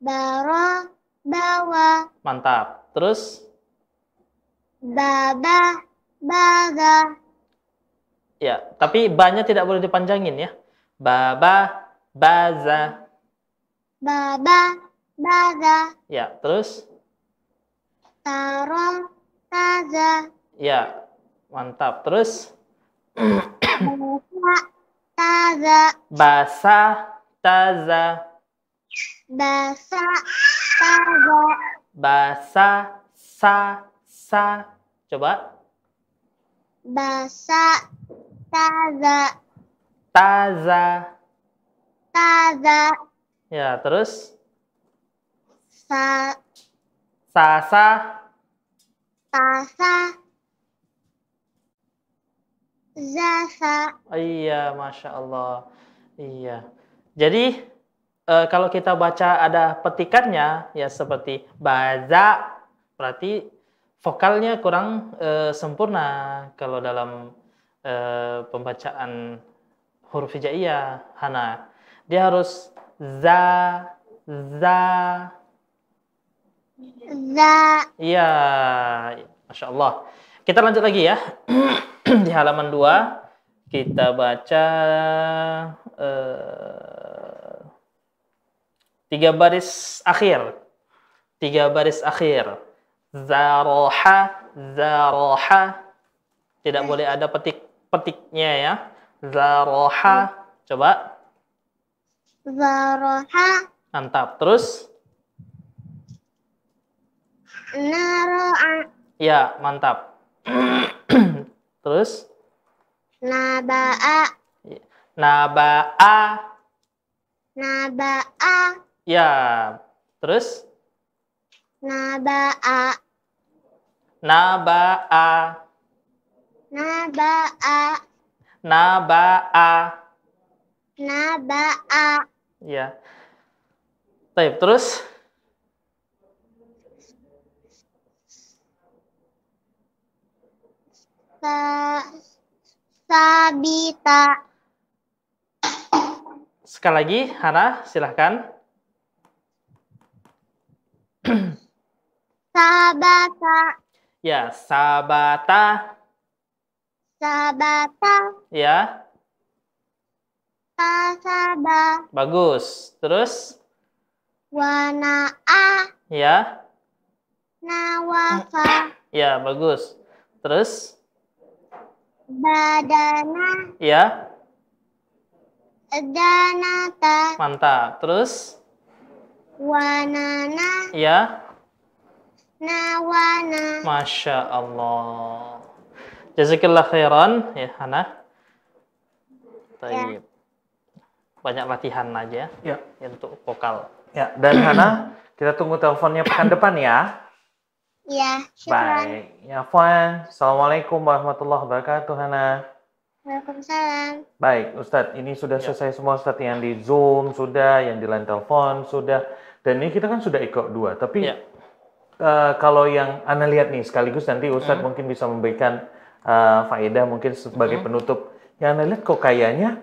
Daro bawa. Mantap. Terus? Baba baga. Ya, tapi banyak tidak boleh dipanjangin ya. Baba baza. Baba baga. Ya, terus? Taro taza. Ya, mantap. Terus taza. Basa taza. Basa taza. Basa sa sa. Coba. Basa taza. Taza. Taza. Ya terus? Sa. Sasa. Tasa Zasa. Iya, masya Allah. Iya. Jadi eh, kalau kita baca ada petikannya ya seperti baza, berarti vokalnya kurang eh, sempurna kalau dalam eh, pembacaan huruf hijaiyah Hana. Dia harus za za. Za. Iya, masya Allah. Kita lanjut lagi ya. Di halaman 2 kita baca eh, tiga baris akhir. Tiga baris akhir. Zaroha, zaroha. Tidak boleh ada petik petiknya ya. Zaroha. Coba. Zaroha. Mantap. Terus. Naro'a. Ya, mantap. Terus. Naba'a. Naba'a. Naba'a. Ya. Terus. Naba'a. Naba'a. Naba'a. Naba'a. Naba'a. Ya. Baik, terus. Sa sabita. Sekali lagi, Hana, silahkan. Sabata. Ya, sabata. Sabata. Ya, Kasaba. bagus. Terus. Wana'a. Ya, Nawafa. ya, bagus. Terus. Badana. Ya, Danata. mantap. Terus. Wanana. Ya, Nawana. Masya Allah. Jazakillah khairan ya Hana. Baik. Banyak latihan aja Ya. untuk vokal. Ya, dan Hana, kita tunggu teleponnya pekan depan ya. Ya, syukran. Baik. Ya, Fuan. Assalamualaikum warahmatullahi wabarakatuh, Hana. Waalaikumsalam. Baik, Ustadz, ini sudah Ya. selesai semua Ustadz yang di Zoom sudah, yang di line telepon sudah, dan ini kita kan sudah ikut dua. Tapi Ya. eh, kalau yang Anda lihat nih, sekaligus nanti Ustadz Hmm. mungkin bisa memberikan eh, faedah mungkin sebagai Hmm. penutup. Yang Anda lihat kok kayaknya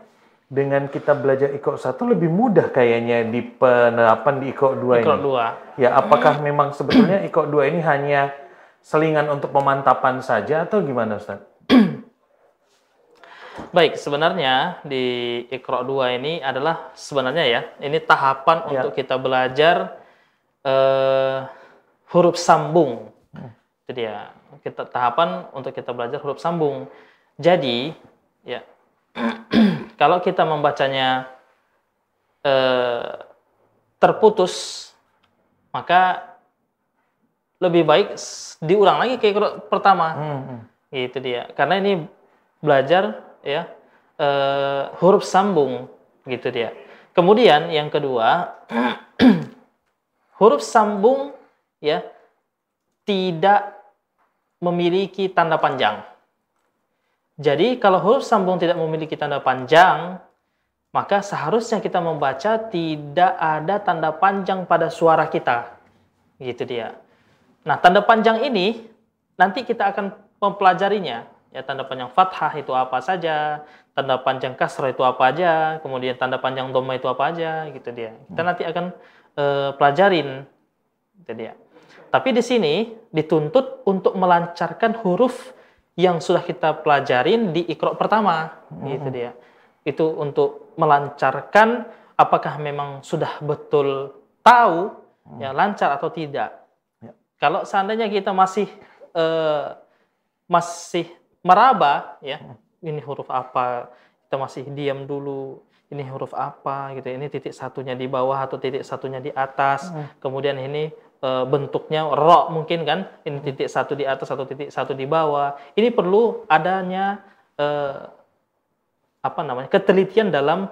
dengan kita belajar ikut satu lebih mudah kayaknya di penerapan di ikut dua ini. dua. Ya, apakah memang sebetulnya ikut dua ini hanya selingan untuk pemantapan saja atau gimana Ustadz? Baik, sebenarnya di Ikro 2 ini adalah sebenarnya ya, ini tahapan Ya. untuk kita belajar eh, huruf sambung. Itu dia. Kita tahapan untuk kita belajar huruf sambung. Jadi, ya kalau kita membacanya eh, terputus, maka lebih baik diulang lagi Ikro pertama. Hmm, itu dia. Karena ini belajar ya eh, huruf sambung gitu dia. Kemudian yang kedua huruf sambung ya tidak memiliki tanda panjang jadi kalau huruf sambung tidak memiliki tanda panjang maka seharusnya kita membaca tidak ada tanda panjang pada suara kita. Gitu dia. Nah tanda panjang ini nanti kita akan mempelajarinya. Ya tanda panjang fathah itu apa saja tanda panjang kasrah itu apa aja kemudian tanda panjang dhamma itu apa aja gitu dia. Kita nanti akan eh, pelajarin itu dia. Tapi di sini dituntut untuk melancarkan huruf yang sudah kita pelajarin di ikro pertama gitu dia. Itu untuk melancarkan apakah memang sudah betul tahu ya lancar atau tidak. Kalau seandainya kita masih eh, masih meraba ya ini huruf apa kita masih diam dulu ini huruf apa gitu ini titik satunya di bawah atau titik satunya di atas kemudian ini bentuknya ro mungkin kan ini titik satu di atas satu titik satu di bawah ini perlu adanya eh, apa namanya ketelitian dalam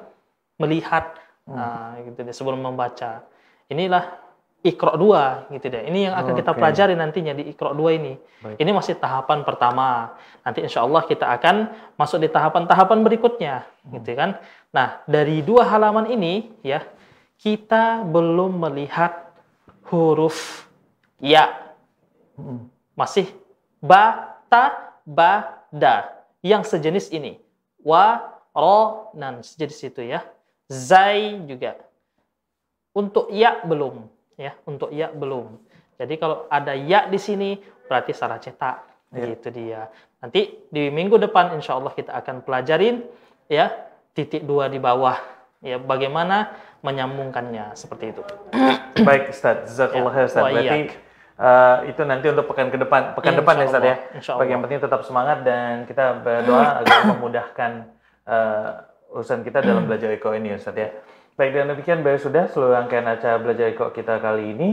melihat nah, gitu deh, sebelum membaca inilah Iqra 2 gitu deh. Ini yang akan kita Oke. pelajari nantinya di Iqra 2 ini. Baik. Ini masih tahapan pertama. Nanti insya Allah kita akan masuk di tahapan-tahapan berikutnya, gitu kan? Nah, dari dua halaman ini ya, kita belum melihat huruf ya. Masih ba, ta, ba, da. Yang sejenis ini. Wa, ro, nan. Sejenis itu ya. Zai juga. Untuk ya belum. Ya, untuk ya belum. Jadi kalau ada ya di sini, berarti salah cetak. Iya. Gitu dia. Nanti di minggu depan insya Allah kita akan pelajarin ya titik dua di bawah. Ya, bagaimana menyambungkannya seperti itu. Baik Ustaz, Jazakallah khair Ustaz. Berarti eh, itu nanti untuk pekan ke depan, pekan Insya depan ya Ustaz ya. Insya Bagi yang penting tetap semangat dan kita berdoa agar memudahkan eh, urusan kita dalam belajar Eko ini Ustaz ya. Baik dan demikian baik sudah seluruh rangkaian acara belajar Eko kita kali ini.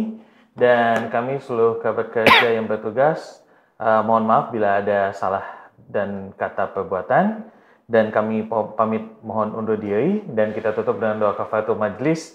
Dan kami seluruh kerabat kerja yang bertugas eh, mohon maaf bila ada salah dan kata perbuatan. Dan kami pamit mohon undur diri. Dan kita tutup dengan doa kafaratul majlis